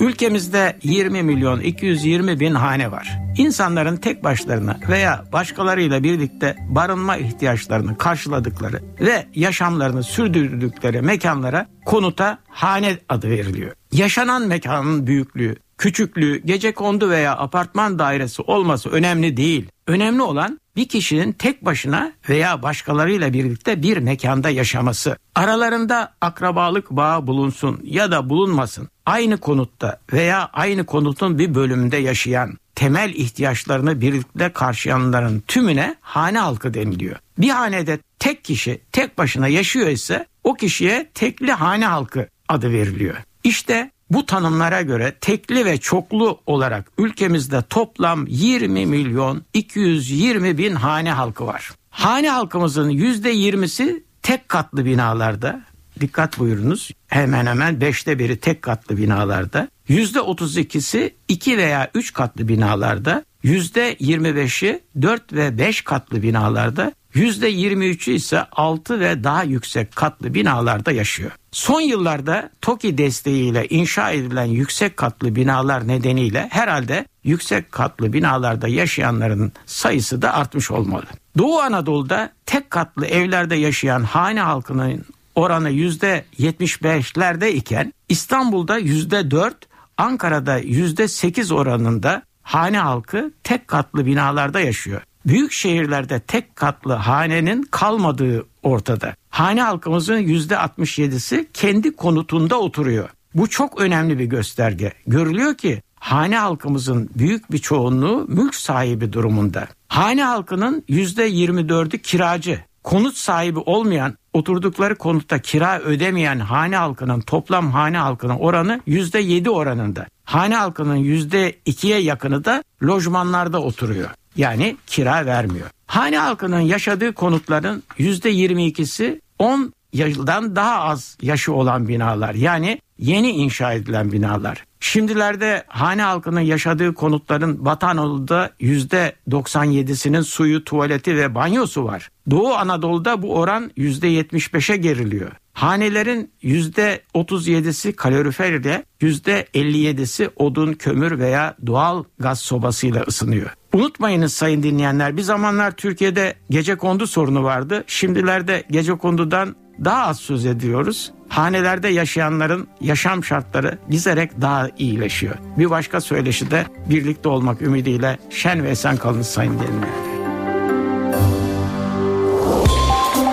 Ülkemizde 20 milyon 220 bin hane var. İnsanların tek başlarına veya başkalarıyla birlikte barınma ihtiyaçlarını karşıladıkları ve yaşamlarını sürdürdükleri mekanlara konuta hane adı veriliyor. Yaşanan mekanın büyüklüğü, küçüklüğü, gece kondu veya apartman dairesi olması önemli değil. Önemli olan bir kişinin tek başına veya başkalarıyla birlikte bir mekanda yaşaması. Aralarında akrabalık bağı bulunsun ya da bulunmasın. Aynı konutta veya aynı konutun bir bölümünde yaşayan, temel ihtiyaçlarını birlikte karşılayanların tümüne hane halkı deniliyor. Bir hanede tek kişi tek başına yaşıyor ise o kişiye tekli hane halkı adı veriliyor. İşte bu tanımlara göre tekli ve çoklu olarak ülkemizde toplam 20 milyon 220 bin hane halkı var. Hane halkımızın %20'si tek katlı binalarda, dikkat buyurunuz. Hemen hemen beşte biri tek katlı binalarda, %32'si iki veya üç katlı binalarda, %25'i 4 ve 5 katlı binalarda, %23'ü ise 6 ve daha yüksek katlı binalarda yaşıyor. Son yıllarda TOKİ desteğiyle inşa edilen yüksek katlı binalar nedeniyle herhalde yüksek katlı binalarda yaşayanların sayısı da artmış olmalı. Doğu Anadolu'da tek katlı evlerde yaşayan hane halkının oranı yüzde 75'lerde iken İstanbul'da yüzde 4, Ankara'da yüzde 8 oranında hane halkı tek katlı binalarda yaşıyor. Büyük şehirlerde tek katlı hanenin kalmadığı ortada. Hane halkımızın yüzde 67'si kendi konutunda oturuyor. Bu çok önemli bir gösterge. Görülüyor ki hane halkımızın büyük bir çoğunluğu mülk sahibi durumunda. Hane halkının yüzde 24'ü kiracı. Konut sahibi olmayan, oturdukları konutta kira ödemeyen hane halkının toplam hane halkının oranı yüzde 7 oranında. Hane halkının yüzde 2'ye yakını da lojmanlarda oturuyor. Yani kira vermiyor. Hane halkının yaşadığı konutların yüzde 22'si 10 yıldan daha az yaşı olan binalar. Yani yeni inşa edilen binalar. Şimdilerde hane halkının yaşadığı konutların Batanoğlu'da yüzde 97'sinin suyu, tuvaleti ve banyosu var. Doğu Anadolu'da bu oran yüzde 75'e geriliyor. Hanelerin yüzde 37'si kalorifer ile yüzde 57'si odun, kömür veya doğal gaz sobasıyla ısınıyor. Unutmayınız sayın dinleyenler bir zamanlar Türkiye'de gece kondu sorunu vardı. Şimdilerde gece kondudan daha az söz ediyoruz. Hanelerde yaşayanların yaşam şartları gizerek daha iyileşiyor. Bir başka söyleşi de birlikte olmak ümidiyle şen ve esen kalın sayın dinleyenler.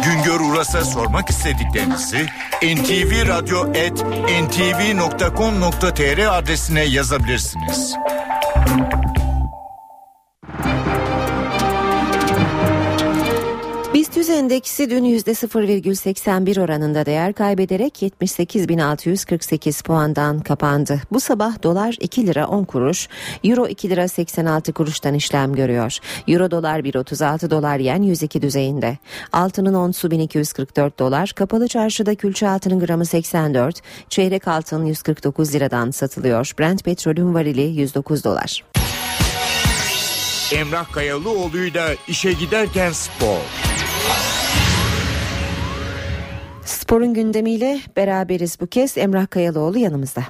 Güngör Uras'a sormak istediklerinizi ntvradio.ntv.com.tr adresine yazabilirsiniz. BIST endeksi dün %0,81 oranında değer kaybederek 78.648 puandan kapandı. Bu sabah dolar 2 lira 10 kuruş, euro 2 lira 86 kuruştan işlem görüyor. Euro dolar 1.36 dolar yen 102 düzeyinde. Altının onsu 1244 dolar, kapalı çarşıda külçe altının gramı 84, çeyrek altın 149 liradan satılıyor. Brent petrolün varili 109 dolar. Emrah Kayalıoğlu'yla işe giderken spor. Sporun gündemiyle beraberiz bu kez. Emrah Kayalıoğlu yanımızda.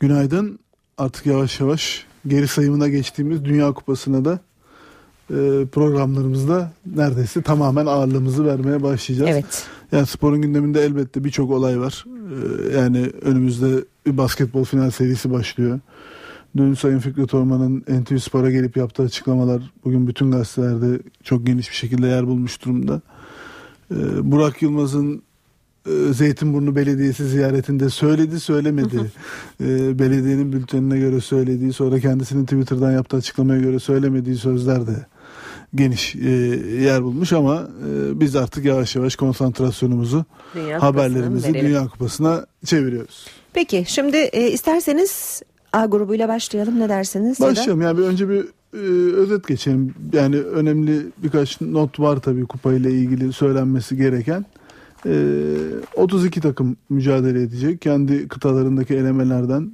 Günaydın. Artık yavaş yavaş geri sayımına geçtiğimiz Dünya Kupası'na da e, programlarımızda neredeyse tamamen ağırlığımızı vermeye başlayacağız. Evet. Yani sporun gündeminde elbette birçok olay var. E, yani önümüzde bir basketbol final serisi başlıyor. Dün Sayın Fikret Orman'ın NTV Spor'a gelip yaptığı açıklamalar bugün bütün gazetelerde çok geniş bir şekilde yer bulmuş durumda. Ee, Burak Yılmaz'ın e, Zeytinburnu Belediyesi ziyaretinde söyledi söylemedi. Ee, belediyenin bültenine göre söylediği sonra kendisinin Twitter'dan yaptığı açıklamaya göre söylemediği sözler de geniş e, yer bulmuş ama e, biz artık yavaş yavaş konsantrasyonumuzu Dünya haberlerimizi Kupası'nın Dünya Kupası'na çeviriyoruz. Peki şimdi e, isterseniz A grubuyla başlayalım ne dersiniz? ya da- Başlayalım yani bir önce bir e, özet geçelim. Yani önemli birkaç not var tabii kupayla ilgili söylenmesi gereken. E, 32 takım mücadele edecek. Kendi kıtalarındaki elemelerden,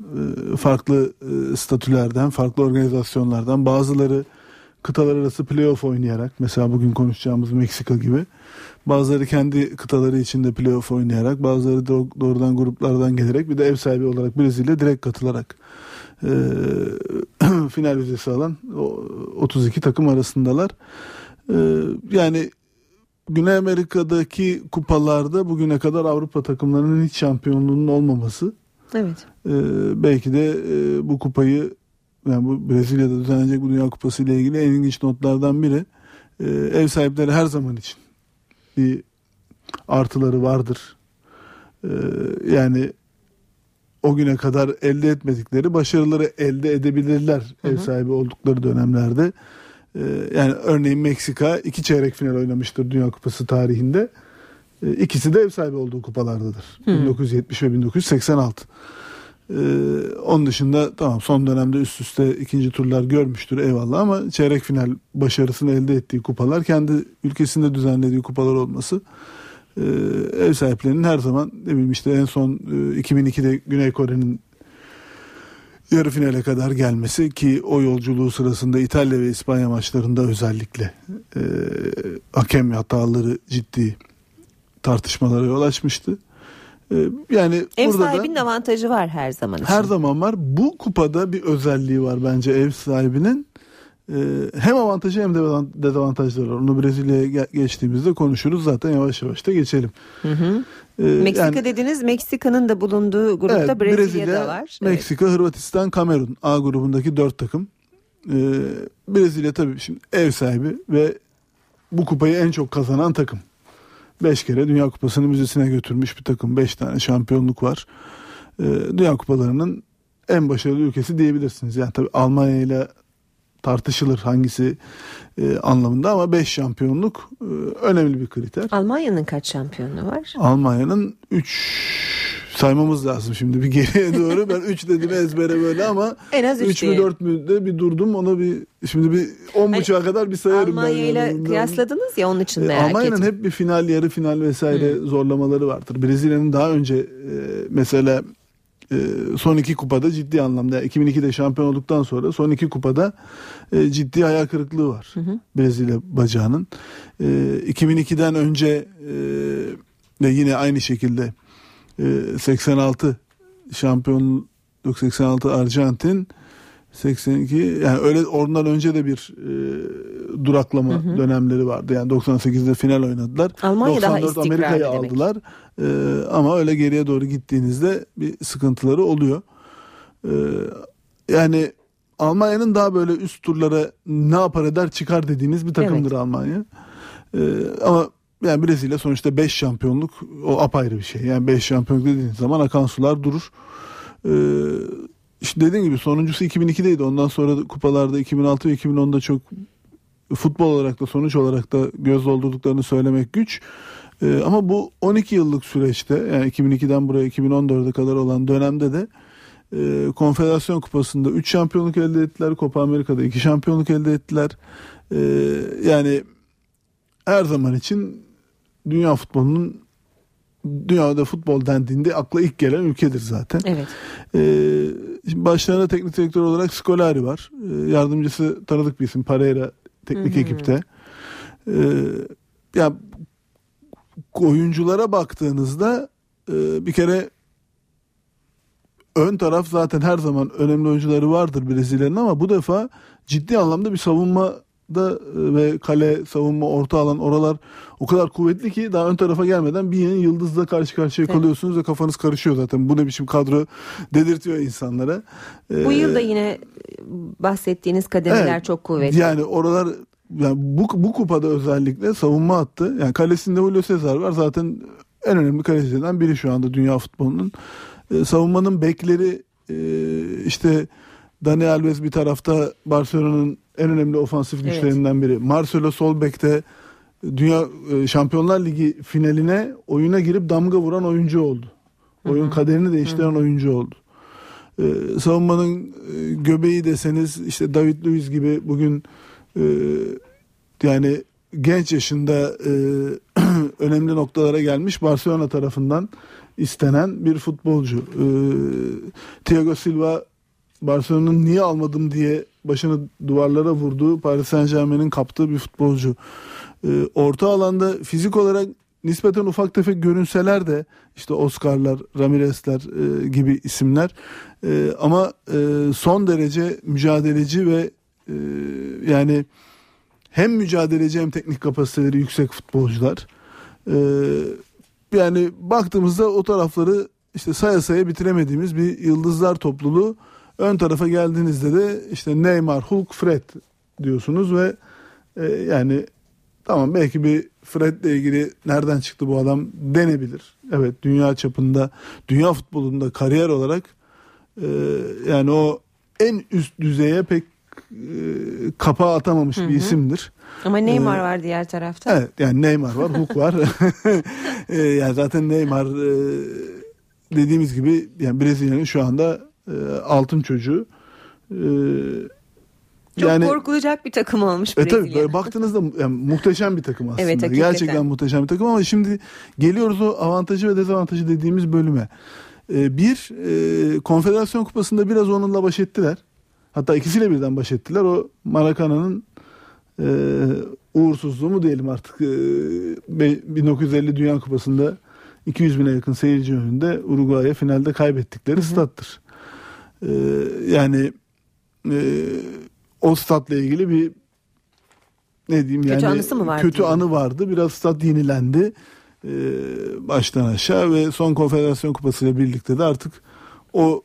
e, farklı e, statülerden, farklı organizasyonlardan bazıları kıtalar arası playoff oynayarak mesela bugün konuşacağımız Meksika gibi bazıları kendi kıtaları içinde playoff oynayarak bazıları doğ- doğrudan gruplardan gelerek bir de ev sahibi olarak Brezilya direkt katılarak e, final vizesi alan o 32 takım arasındalar. E, yani Güney Amerika'daki kupalarda bugüne kadar Avrupa takımlarının hiç şampiyonluğunun olmaması Evet. e, belki de e, bu kupayı yani bu Brezilya'da düzenlenecek bu Dünya Kupası ile ilgili en ilginç notlardan biri. E, ev sahipleri her zaman için bir artıları vardır. E, yani o güne kadar elde etmedikleri başarıları elde edebilirler ev sahibi oldukları dönemlerde. E, yani örneğin Meksika iki çeyrek final oynamıştır Dünya Kupası tarihinde. E, ikisi de ev sahibi olduğu kupalardadır. Hı. 1970 ve 1986. Ee, onun dışında tamam son dönemde üst üste ikinci turlar görmüştür eyvallah ama çeyrek final başarısını elde ettiği kupalar kendi ülkesinde düzenlediği kupalar olması e, ev sahiplerinin her zaman ne bileyim işte en son e, 2002'de Güney Kore'nin yarı finale kadar gelmesi ki o yolculuğu sırasında İtalya ve İspanya maçlarında özellikle e, hakem hataları ciddi tartışmalara yol açmıştı. E, yani Ev burada da- sahibinin avantajı var her zaman için. her zaman var. Bu kupada bir özelliği var bence ev sahibinin. Hem avantajı hem de dezavantajları var. Onu Brezilya'ya ge- geçtiğimizde konuşuruz zaten yavaş yavaş da geçelim. Hı hı. Ee, Meksika yani- dediniz. Meksika'nın da bulunduğu grupta Evet, Brezilya, da var. Evet. Meksika, Hırvatistan, Kamerun A grubundaki dört takım. Ee, Brezilya tabii şimdi ev sahibi ve bu kupayı en çok kazanan takım. Beş kere Dünya Kupası'nı müzesine götürmüş bir takım. Beş tane şampiyonluk var. Ee, Dünya Kupalarının en başarılı ülkesi diyebilirsiniz. Yani tabii Almanya ile tartışılır hangisi e, anlamında ama 5 şampiyonluk e, önemli bir kriter. Almanya'nın kaç şampiyonu var? Almanya'nın 3 saymamız lazım şimdi bir geriye doğru. Ben 3 dedim ezbere böyle ama En az üç 3 mü diyelim. 4 mü de bir durdum. Onu bir şimdi bir 10 buçuğa kadar bir sayarım ben. Almanya ile kıyasladınız ya onun için E, merak Almanya'nın ettim. hep bir final, yarı final vesaire zorlamaları vardır. Brezilya'nın daha önce e, mesela son iki kupada ciddi anlamda yani 2002'de şampiyon olduktan sonra son iki kupada e, ciddi hayal kırıklığı var. Brezilya bacağının. E, 2002'den önce e, de yine aynı şekilde e, 86 şampiyon yok 86 Arjantin 82 yani öyle ondan önce de bir e, duraklama Hı hı. dönemleri vardı. Yani 98'de final oynadılar. Almanya daha 94 istikrarlı Amerika'yı demek. aldılar. E, ama öyle geriye doğru gittiğinizde bir sıkıntıları oluyor. E, yani Almanya'nın daha böyle üst turlara ne yapar eder çıkar dediğiniz bir takımdır Almanya. E, ama yani Brezilya sonuçta 5 şampiyonluk o apayrı bir şey. Yani 5 şampiyonluk dediğiniz zaman akan sular durur. E, işte dediğim gibi sonuncusu 2002'deydi. Ondan sonra da kupalarda 2006 ve 2010'da çok futbol olarak da sonuç olarak da göz doldurduklarını söylemek güç. Ee, ama bu 12 yıllık süreçte yani 2002'den buraya 2014'e kadar olan dönemde de e, Konfederasyon Kupası'nda 3 şampiyonluk elde ettiler. Copa Amerika'da 2 şampiyonluk elde ettiler. Ee, yani her zaman için dünya futbolunun dünyada futbol dendiğinde akla ilk gelen ülkedir zaten. Evet. Ee, başlarında teknik direktör olarak Scolari var. Ee, yardımcısı tanıdık bir isim Pereira teknik Hı hı. ekipte. Ee, ya oyunculara baktığınızda e, bir kere ön taraf zaten her zaman önemli oyuncuları vardır Brezilya'nın ama bu defa ciddi anlamda bir savunma da e, ve kale savunma orta alan oralar o kadar kuvvetli ki daha ön tarafa gelmeden bir yeni yıldızla karşı karşıya Evet. kalıyorsunuz ve kafanız karışıyor zaten. Bu ne biçim kadro dedirtiyor insanlara. Bu Ee, yıl da yine bahsettiğiniz kademeler Evet. çok kuvvetli. Yani oralar yani bu, bu kupada özellikle savunma attı. Yani kalesinde Julio Cesar var. Zaten en önemli kalecilerden biri şu anda dünya futbolunun. Ee, savunmanın bekleri e, işte Dani Alves bir tarafta Barcelona'nın en önemli ofansif Evet. güçlerinden biri. Marcelo sol bekte Dünya e, Şampiyonlar Ligi finaline oyuna girip damga vuran oyuncu oldu. Oyun kaderini değiştiren oyuncu oldu. Ee, savunmanın e, göbeği deseniz işte David Luiz gibi bugün e, yani genç yaşında e, önemli noktalara gelmiş Barcelona tarafından istenen bir futbolcu. E, Thiago Silva Barcelona'nın niye almadım diye başını duvarlara vurduğu Paris Saint Germain'in kaptığı bir futbolcu. E, orta alanda fizik olarak nispeten ufak tefek görünseler de işte Oscar'lar, Ramirez'ler e, gibi isimler E, ama e, son derece mücadeleci ve e, yani hem mücadeleci hem teknik kapasiteleri yüksek futbolcular. E, yani baktığımızda o tarafları işte saya saya bitiremediğimiz bir yıldızlar topluluğu. Ön tarafa geldiğinizde de işte Neymar, Hulk, Fred diyorsunuz ve e, yani tamam belki bir Fred'le ilgili nereden çıktı bu adam denebilir. Evet dünya çapında, dünya futbolunda kariyer olarak e, yani o en üst düzeye pek e, kapağı atamamış Hı bir hı. isimdir. Ama Neymar Ee, var diğer tarafta. Evet yani Neymar var, Hulk var. Ee, yani zaten Neymar e, dediğimiz gibi yani Brezilya'nın şu anda e, altın çocuğu. Ee, Çok yani korkulacak bir takım olmuş e Brezilya. tabii böyle baktığınızda yani muhteşem bir takım aslında. Evet, hakikaten. Gerçekten muhteşem bir takım ama şimdi geliyoruz o avantajı ve dezavantajı dediğimiz bölüme. Ee, bir e, konfederasyon kupasında biraz onunla baş ettiler. Hatta ikisiyle birden baş ettiler. O Maracana'nın e, uğursuzluğu mu diyelim artık. E, be- 1950 Dünya Kupası'nda 200 bine yakın seyirci önünde Uruguay'a finalde kaybettikleri stattır. E, yani e, o statla ilgili bir ne diyeyim Kötü yani anısı mı vardı kötü diyelim? anı vardı. Biraz stat yenilendi. e, baştan aşağı ve son konfederasyon kupası ile birlikte de artık o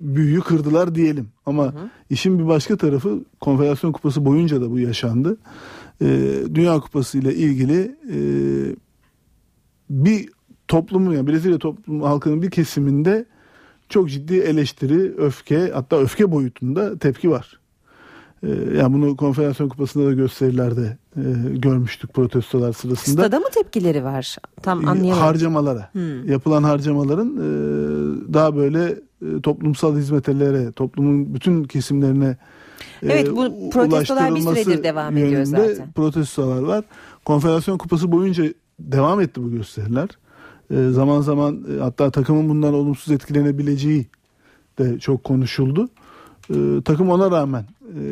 büyüyü kırdılar diyelim. Ama işin bir başka tarafı konfederasyon kupası boyunca da bu yaşandı. E, Dünya kupası ile ilgili e, bir toplumun yani Brezilya toplumu halkının bir kesiminde çok ciddi eleştiri, öfke hatta öfke boyutunda tepki var. Ee, yani bunu konfederasyon kupasında da gösterilerde e, görmüştük protestolar sırasında. Stada mı tepkileri var? Tam anlayamadım. Harcamalara. Hmm. Yapılan harcamaların e, daha böyle e, toplumsal hizmetlere, toplumun bütün kesimlerine e, Evet, bu protestolar bir süredir devam ediyor zaten. Protestolar var. Konfederasyon kupası boyunca devam etti bu gösteriler. E, zaman zaman e, hatta takımın bundan olumsuz etkilenebileceği de çok konuşuldu. E, takım ona rağmen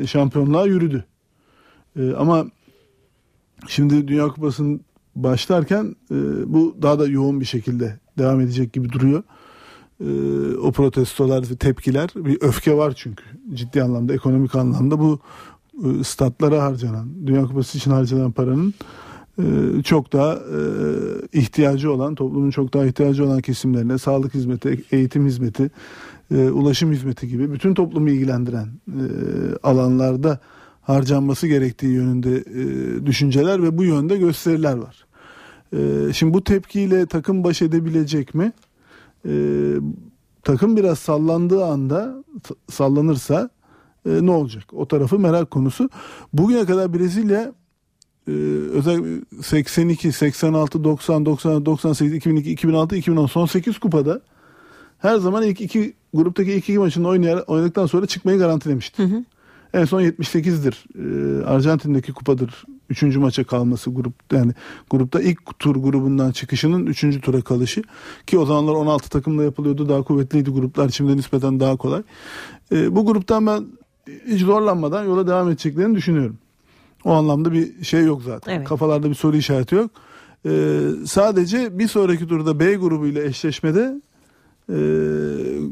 şampiyonluğa yürüdü. Ama şimdi Dünya Kupası'nın başlarken bu daha da yoğun bir şekilde devam edecek gibi duruyor. O protestolar ve tepkiler bir öfke var çünkü ciddi anlamda ekonomik anlamda bu statlara harcanan Dünya Kupası için harcanan paranın çok daha e, ihtiyacı olan toplumun çok daha ihtiyacı olan kesimlerine sağlık hizmeti, eğitim hizmeti, e, ulaşım hizmeti gibi bütün toplumu ilgilendiren e, alanlarda harcanması gerektiği yönünde düşünceler ve bu yönde gösteriler var. Şimdi bu tepkiyle takım baş edebilecek mi? Takım biraz sallandığı anda sallanırsa ne olacak? O tarafı merak konusu. Bugüne kadar Brezilya özellikle 82, 86, 90, 90, 98, 2002, 2006, 2010 son 8 kupada her zaman ilk iki gruptaki ilk iki maçını oynayarak, oynadıktan sonra çıkmayı garantilemişti. En son 78'dir. Ee, Arjantin'deki kupadır. Üçüncü maça kalması grup yani grupta ilk tur grubundan çıkışının üçüncü tura kalışı ki o zamanlar 16 takımla yapılıyordu daha kuvvetliydi gruplar şimdi nispeten daha kolay. Ee, bu gruptan ben hiç zorlanmadan yola devam edeceklerini düşünüyorum. O anlamda bir şey yok zaten. Evet. Kafalarda bir soru işareti yok. Ee, sadece bir sonraki turda B grubu ile eşleşmede e,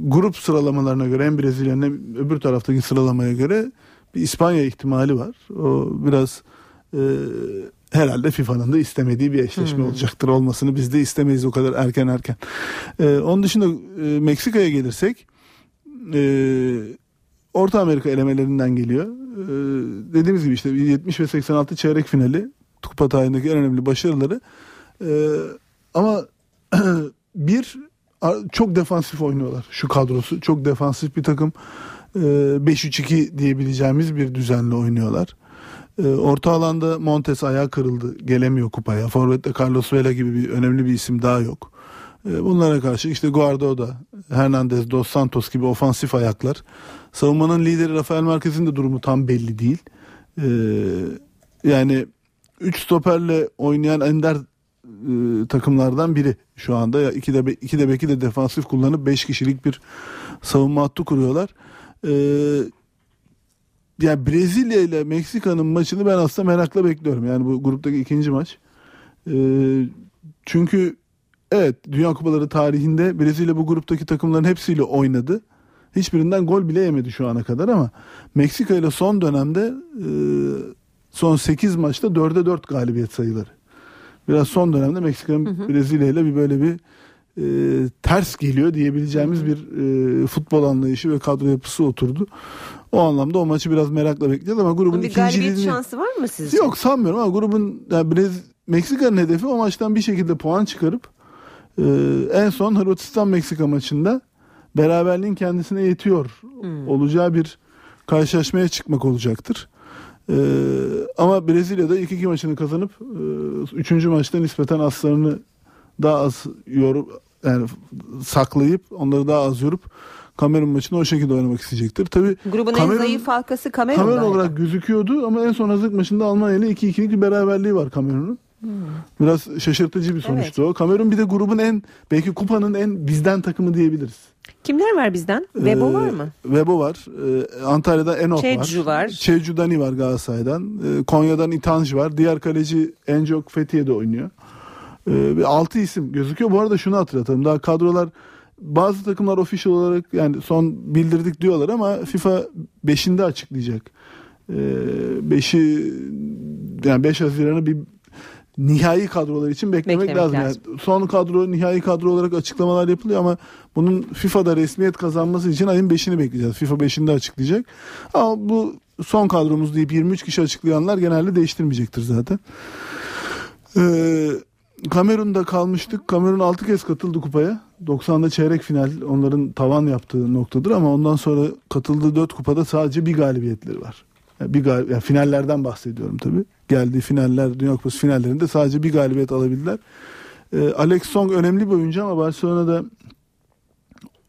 grup sıralamalarına göre hem Brezilya'nın hem öbür taraftaki sıralamaya göre bir İspanya ihtimali var. O biraz e, herhalde FIFA'nın da istemediği bir eşleşme Hmm. olacaktır olmasını biz de istemeyiz o kadar erken erken. E, onun dışında e, Meksika'ya gelirsek e, Orta Amerika elemelerinden geliyor. E, dediğimiz gibi işte 70 ve 86 çeyrek finali kupa tarihindeki en önemli başarıları. E, ama bir çok defansif oynuyorlar şu kadrosu. Çok defansif bir takım. E, 5-3-2 diyebileceğimiz bir düzenle oynuyorlar. E, Orta alanda Montes ayağı kırıldı. Gelemiyor kupaya. Forvet'te Carlos Vela gibi bir önemli bir isim daha yok. E, Bunlara karşı işte Guardiola, Hernandez, Dos Santos gibi ofansif ayaklar. Savunmanın lideri Rafael Marquez'in de durumu tam belli değil. E, Yani 3 stoperle oynayan ender e, takımlardan biri şu anda. İki de iki de beki de defansif kullanıp 5 kişilik bir savunma hattı kuruyorlar. E, yani Brezilya ile Meksika'nın maçını ben aslında merakla bekliyorum. Yani bu gruptaki ikinci maç. E, çünkü evet Dünya Kupaları tarihinde Brezilya bu gruptaki takımların hepsiyle oynadı. Hiçbirinden gol bile yemedi şu ana kadar ama Meksika ile son dönemde e, son 8 maçta 4'e 4 galibiyet sayıları. Biraz son dönemde Meksika'nın Brezilya ile bir böyle bir e, ters geliyor diyebileceğimiz bir e, futbol anlayışı ve kadro yapısı oturdu. O anlamda o maçı biraz merakla bekleyeceğiz ama grubun Bir galibiyet ikinciliğini... şansı var mı sizce? Yok sanmıyorum ama grubun yani Brez, Meksika'nın hedefi o maçtan bir şekilde puan çıkarıp e, en son Hırvatistan Meksika maçında beraberliğin kendisine yetiyor olacağı bir karşılaşmaya çıkmak olacaktır. E, ama Brezilya'da ilk iki maçını kazanıp e, üçüncü maçta nispeten aslarını daha az yorup yani saklayıp onları daha az yorup Kamerun maçını o şekilde oynamak isteyecektir. Tabii Grubun en Kamerun- zayıf halkası Kamerun. Kamerun olarak gözüküyordu ama en son hazırlık maçında Almanya ile 2-2'lik bir beraberliği var Kamerun'un. Hmm. Biraz şaşırtıcı bir sonuçtu o. Kamerun bir de grubun en belki kupanın en bizden takımı diyebiliriz. Kimler var bizden? Vebo Ee, var mı? Vebo var. Ee, Antalya'da Enok var. Çecu var. Çecu Dani var Galatasaray'dan. Ee, Konya'dan İtanj var. Diğer kaleci Encok Fethiye'de oynuyor. Ee, ve 6 isim gözüküyor. Bu arada şunu hatırlatalım. Daha kadrolar bazı takımlar official olarak yani son bildirdik diyorlar ama FIFA 5'inde açıklayacak. Ee, 5'i yani 5 Haziran'ı bir nihai kadrolar için beklemek, Beklemek lazım. lazım. Yani son kadro nihai kadro olarak açıklamalar yapılıyor ama bunun FIFA'da resmiyet kazanması için ayın 5'ini bekleyeceğiz. FIFA 5'inde açıklayacak. Ama bu son kadromuz deyip 23 kişi açıklayanlar genelde değiştirmeyecektir zaten. Ee, Kamerun'da kalmıştık. Kamerun 6 kez katıldı kupaya. 90'da çeyrek final onların tavan yaptığı noktadır ama ondan sonra katıldığı 4 kupada sadece bir galibiyetleri var. Bir gal yani finallerden bahsediyorum tabii. Geldiği finaller, Dünya Kupası finallerinde sadece bir galibiyet alabildiler. Ee, Alex Song önemli bir oyuncu ama Barcelona'da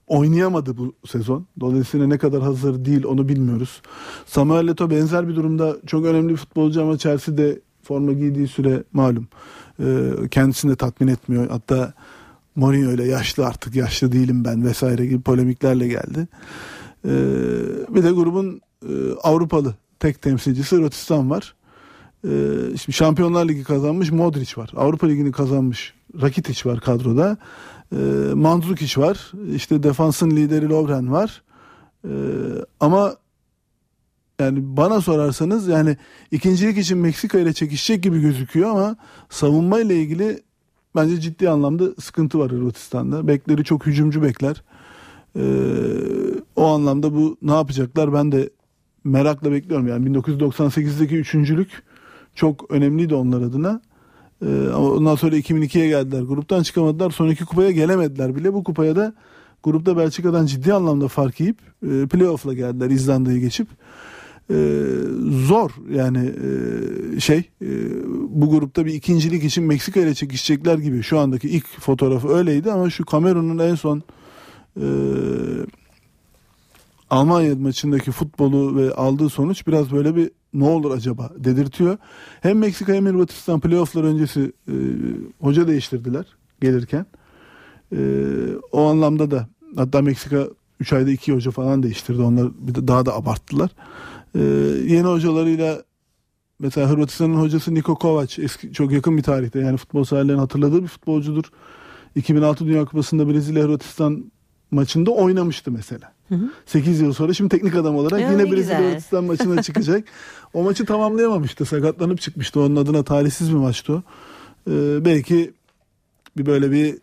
oynayamadı bu sezon. Dolayısıyla ne kadar hazır değil onu bilmiyoruz. Samuel Eto'o benzer bir durumda çok önemli bir futbolcu ama Chelsea'de forma giydiği süre malum. Ee, kendisini de tatmin etmiyor. Hatta Mourinho öyle yaşlı artık yaşlı değilim ben vesaire gibi polemiklerle geldi. Ee, bir de grubun e, Avrupalı tek temsilcisi Rotistan var. Ee, şimdi Şampiyonlar Ligi kazanmış Modric var. Avrupa Ligi'ni kazanmış Rakitic var kadroda. Ee, Mandzukic var. İşte defansın lideri Lovren var. Ee, ama yani bana sorarsanız yani ikincilik için Meksika ile çekişecek gibi gözüküyor ama savunma ile ilgili bence ciddi anlamda sıkıntı var Hırvatistan'da. Bekleri çok hücumcu bekler. Ee, o anlamda bu ne yapacaklar ben de merakla bekliyorum. Yani 1998'deki üçüncülük çok önemliydi onlar adına. Ee, ama ondan sonra 2002'ye geldiler. Gruptan çıkamadılar. Son iki kupaya gelemediler bile. Bu kupaya da grupta Belçika'dan ciddi anlamda fark yiyip e, playoff'la geldiler İzlanda'yı geçip. Ee, zor yani e, şey e, bu grupta bir ikincilik için Meksika ile çekişecekler gibi şu andaki ilk fotoğrafı öyleydi ama şu Kamerun'un en son e, Almanya maçındaki futbolu ve aldığı sonuç biraz böyle bir ne olur acaba dedirtiyor. Hem Meksika hem Hırvatistan playofflar öncesi e, hoca değiştirdiler gelirken. E, o anlamda da hatta Meksika 3 ayda 2 hoca falan değiştirdi. Onlar bir de daha da abarttılar. E, yeni hocalarıyla mesela Hırvatistan'ın hocası Niko Kovac eski çok yakın bir tarihte yani futbol severlerin hatırladığı bir futbolcudur. 2006 Dünya Kupası'nda Brezilya Hırvatistan maçında oynamıştı mesela. Hı hı. 8 yıl sonra şimdi teknik adam olarak Ya, yine ne Brezilya. Hırvatistan maçına çıkacak. o maçı tamamlayamamıştı. Sakatlanıp çıkmıştı. Onun adına talihsiz bir maçtı o. Ee, belki bir böyle bir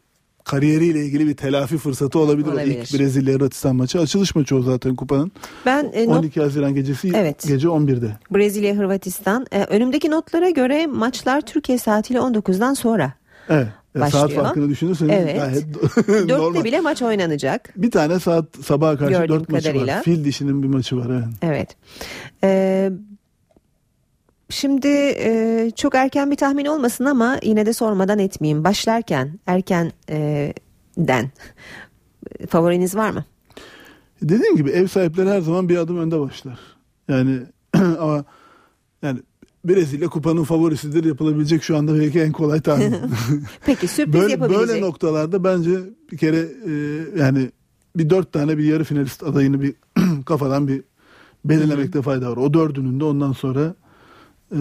kariyeriyle ilgili bir telafi fırsatı olabilir. Olabilir. ilk Brezilya Hırvatistan maçı. Açılış maçı o zaten kupanın. Ben e, not- 12 Haziran gecesi Evet. gece 11'de. Brezilya Hırvatistan e, önümdeki notlara göre maçlar Türkiye saatiyle 19'dan sonra. Evet. Ya Başlıyor. saat farkını düşünürseniz Evet. gayet Dörtte normal. bile maç oynanacak. Bir tane saat sabaha karşı Gördüğüm 4 maçı kadarıyla. var. Fil dişinin bir maçı var. Evet. Evet. Ee, şimdi e, çok erken bir tahmin olmasın ama yine de sormadan etmeyeyim. Başlarken erken e, den favoriniz var mı? Dediğim gibi ev sahipleri her zaman bir adım önde başlar. Yani ama yani Brezilya kupanın favorisidir yapılabilecek şu anda belki en kolay tahmin. Peki sürpriz böyle, yapabilecek. böyle noktalarda bence bir kere e, yani bir dört tane bir yarı finalist adayını bir kafadan bir belirlemekte fayda var. O dördünün de ondan sonra e,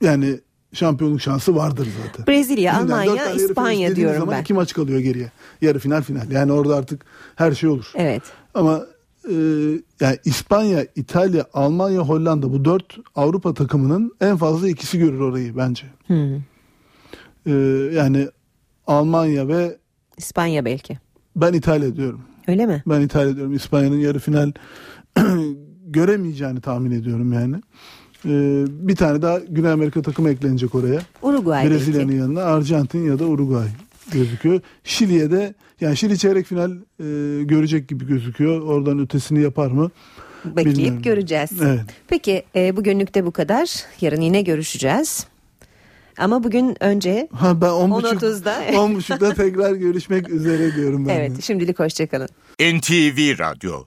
yani şampiyonluk şansı vardır zaten. Brezilya, Şimdiden Almanya, İspanya diyorum zaman ben. iki maç kalıyor geriye. Yarı final final. Yani orada artık her şey olur. Evet. Ama e, yani İspanya, İtalya, Almanya, Hollanda bu dört Avrupa takımının en fazla ikisi görür orayı bence. Hmm. E, yani Almanya ve İspanya belki. ben İtalya diyorum. Öyle mi? Ben İtalya diyorum. İspanya'nın yarı final göremeyeceğini tahmin ediyorum yani. E, bir tane daha Güney Amerika takımı eklenecek oraya. Uruguay Brezilya'nın yanına Arjantin ya da Uruguay gözüküyor. Şili'ye de yani Şili çeyrek final e, görecek gibi gözüküyor. Oradan ötesini yapar mı? Bekleyip Bilmiyorum. göreceğiz. Evet. Peki e, bugünlük de bu kadar. Yarın yine görüşeceğiz. Ama bugün önce Ha ben 10.30 10.30'da. 10.30'da tekrar görüşmek üzere diyorum ben. de. evet şimdilik hoşçakalın. NTV Radyo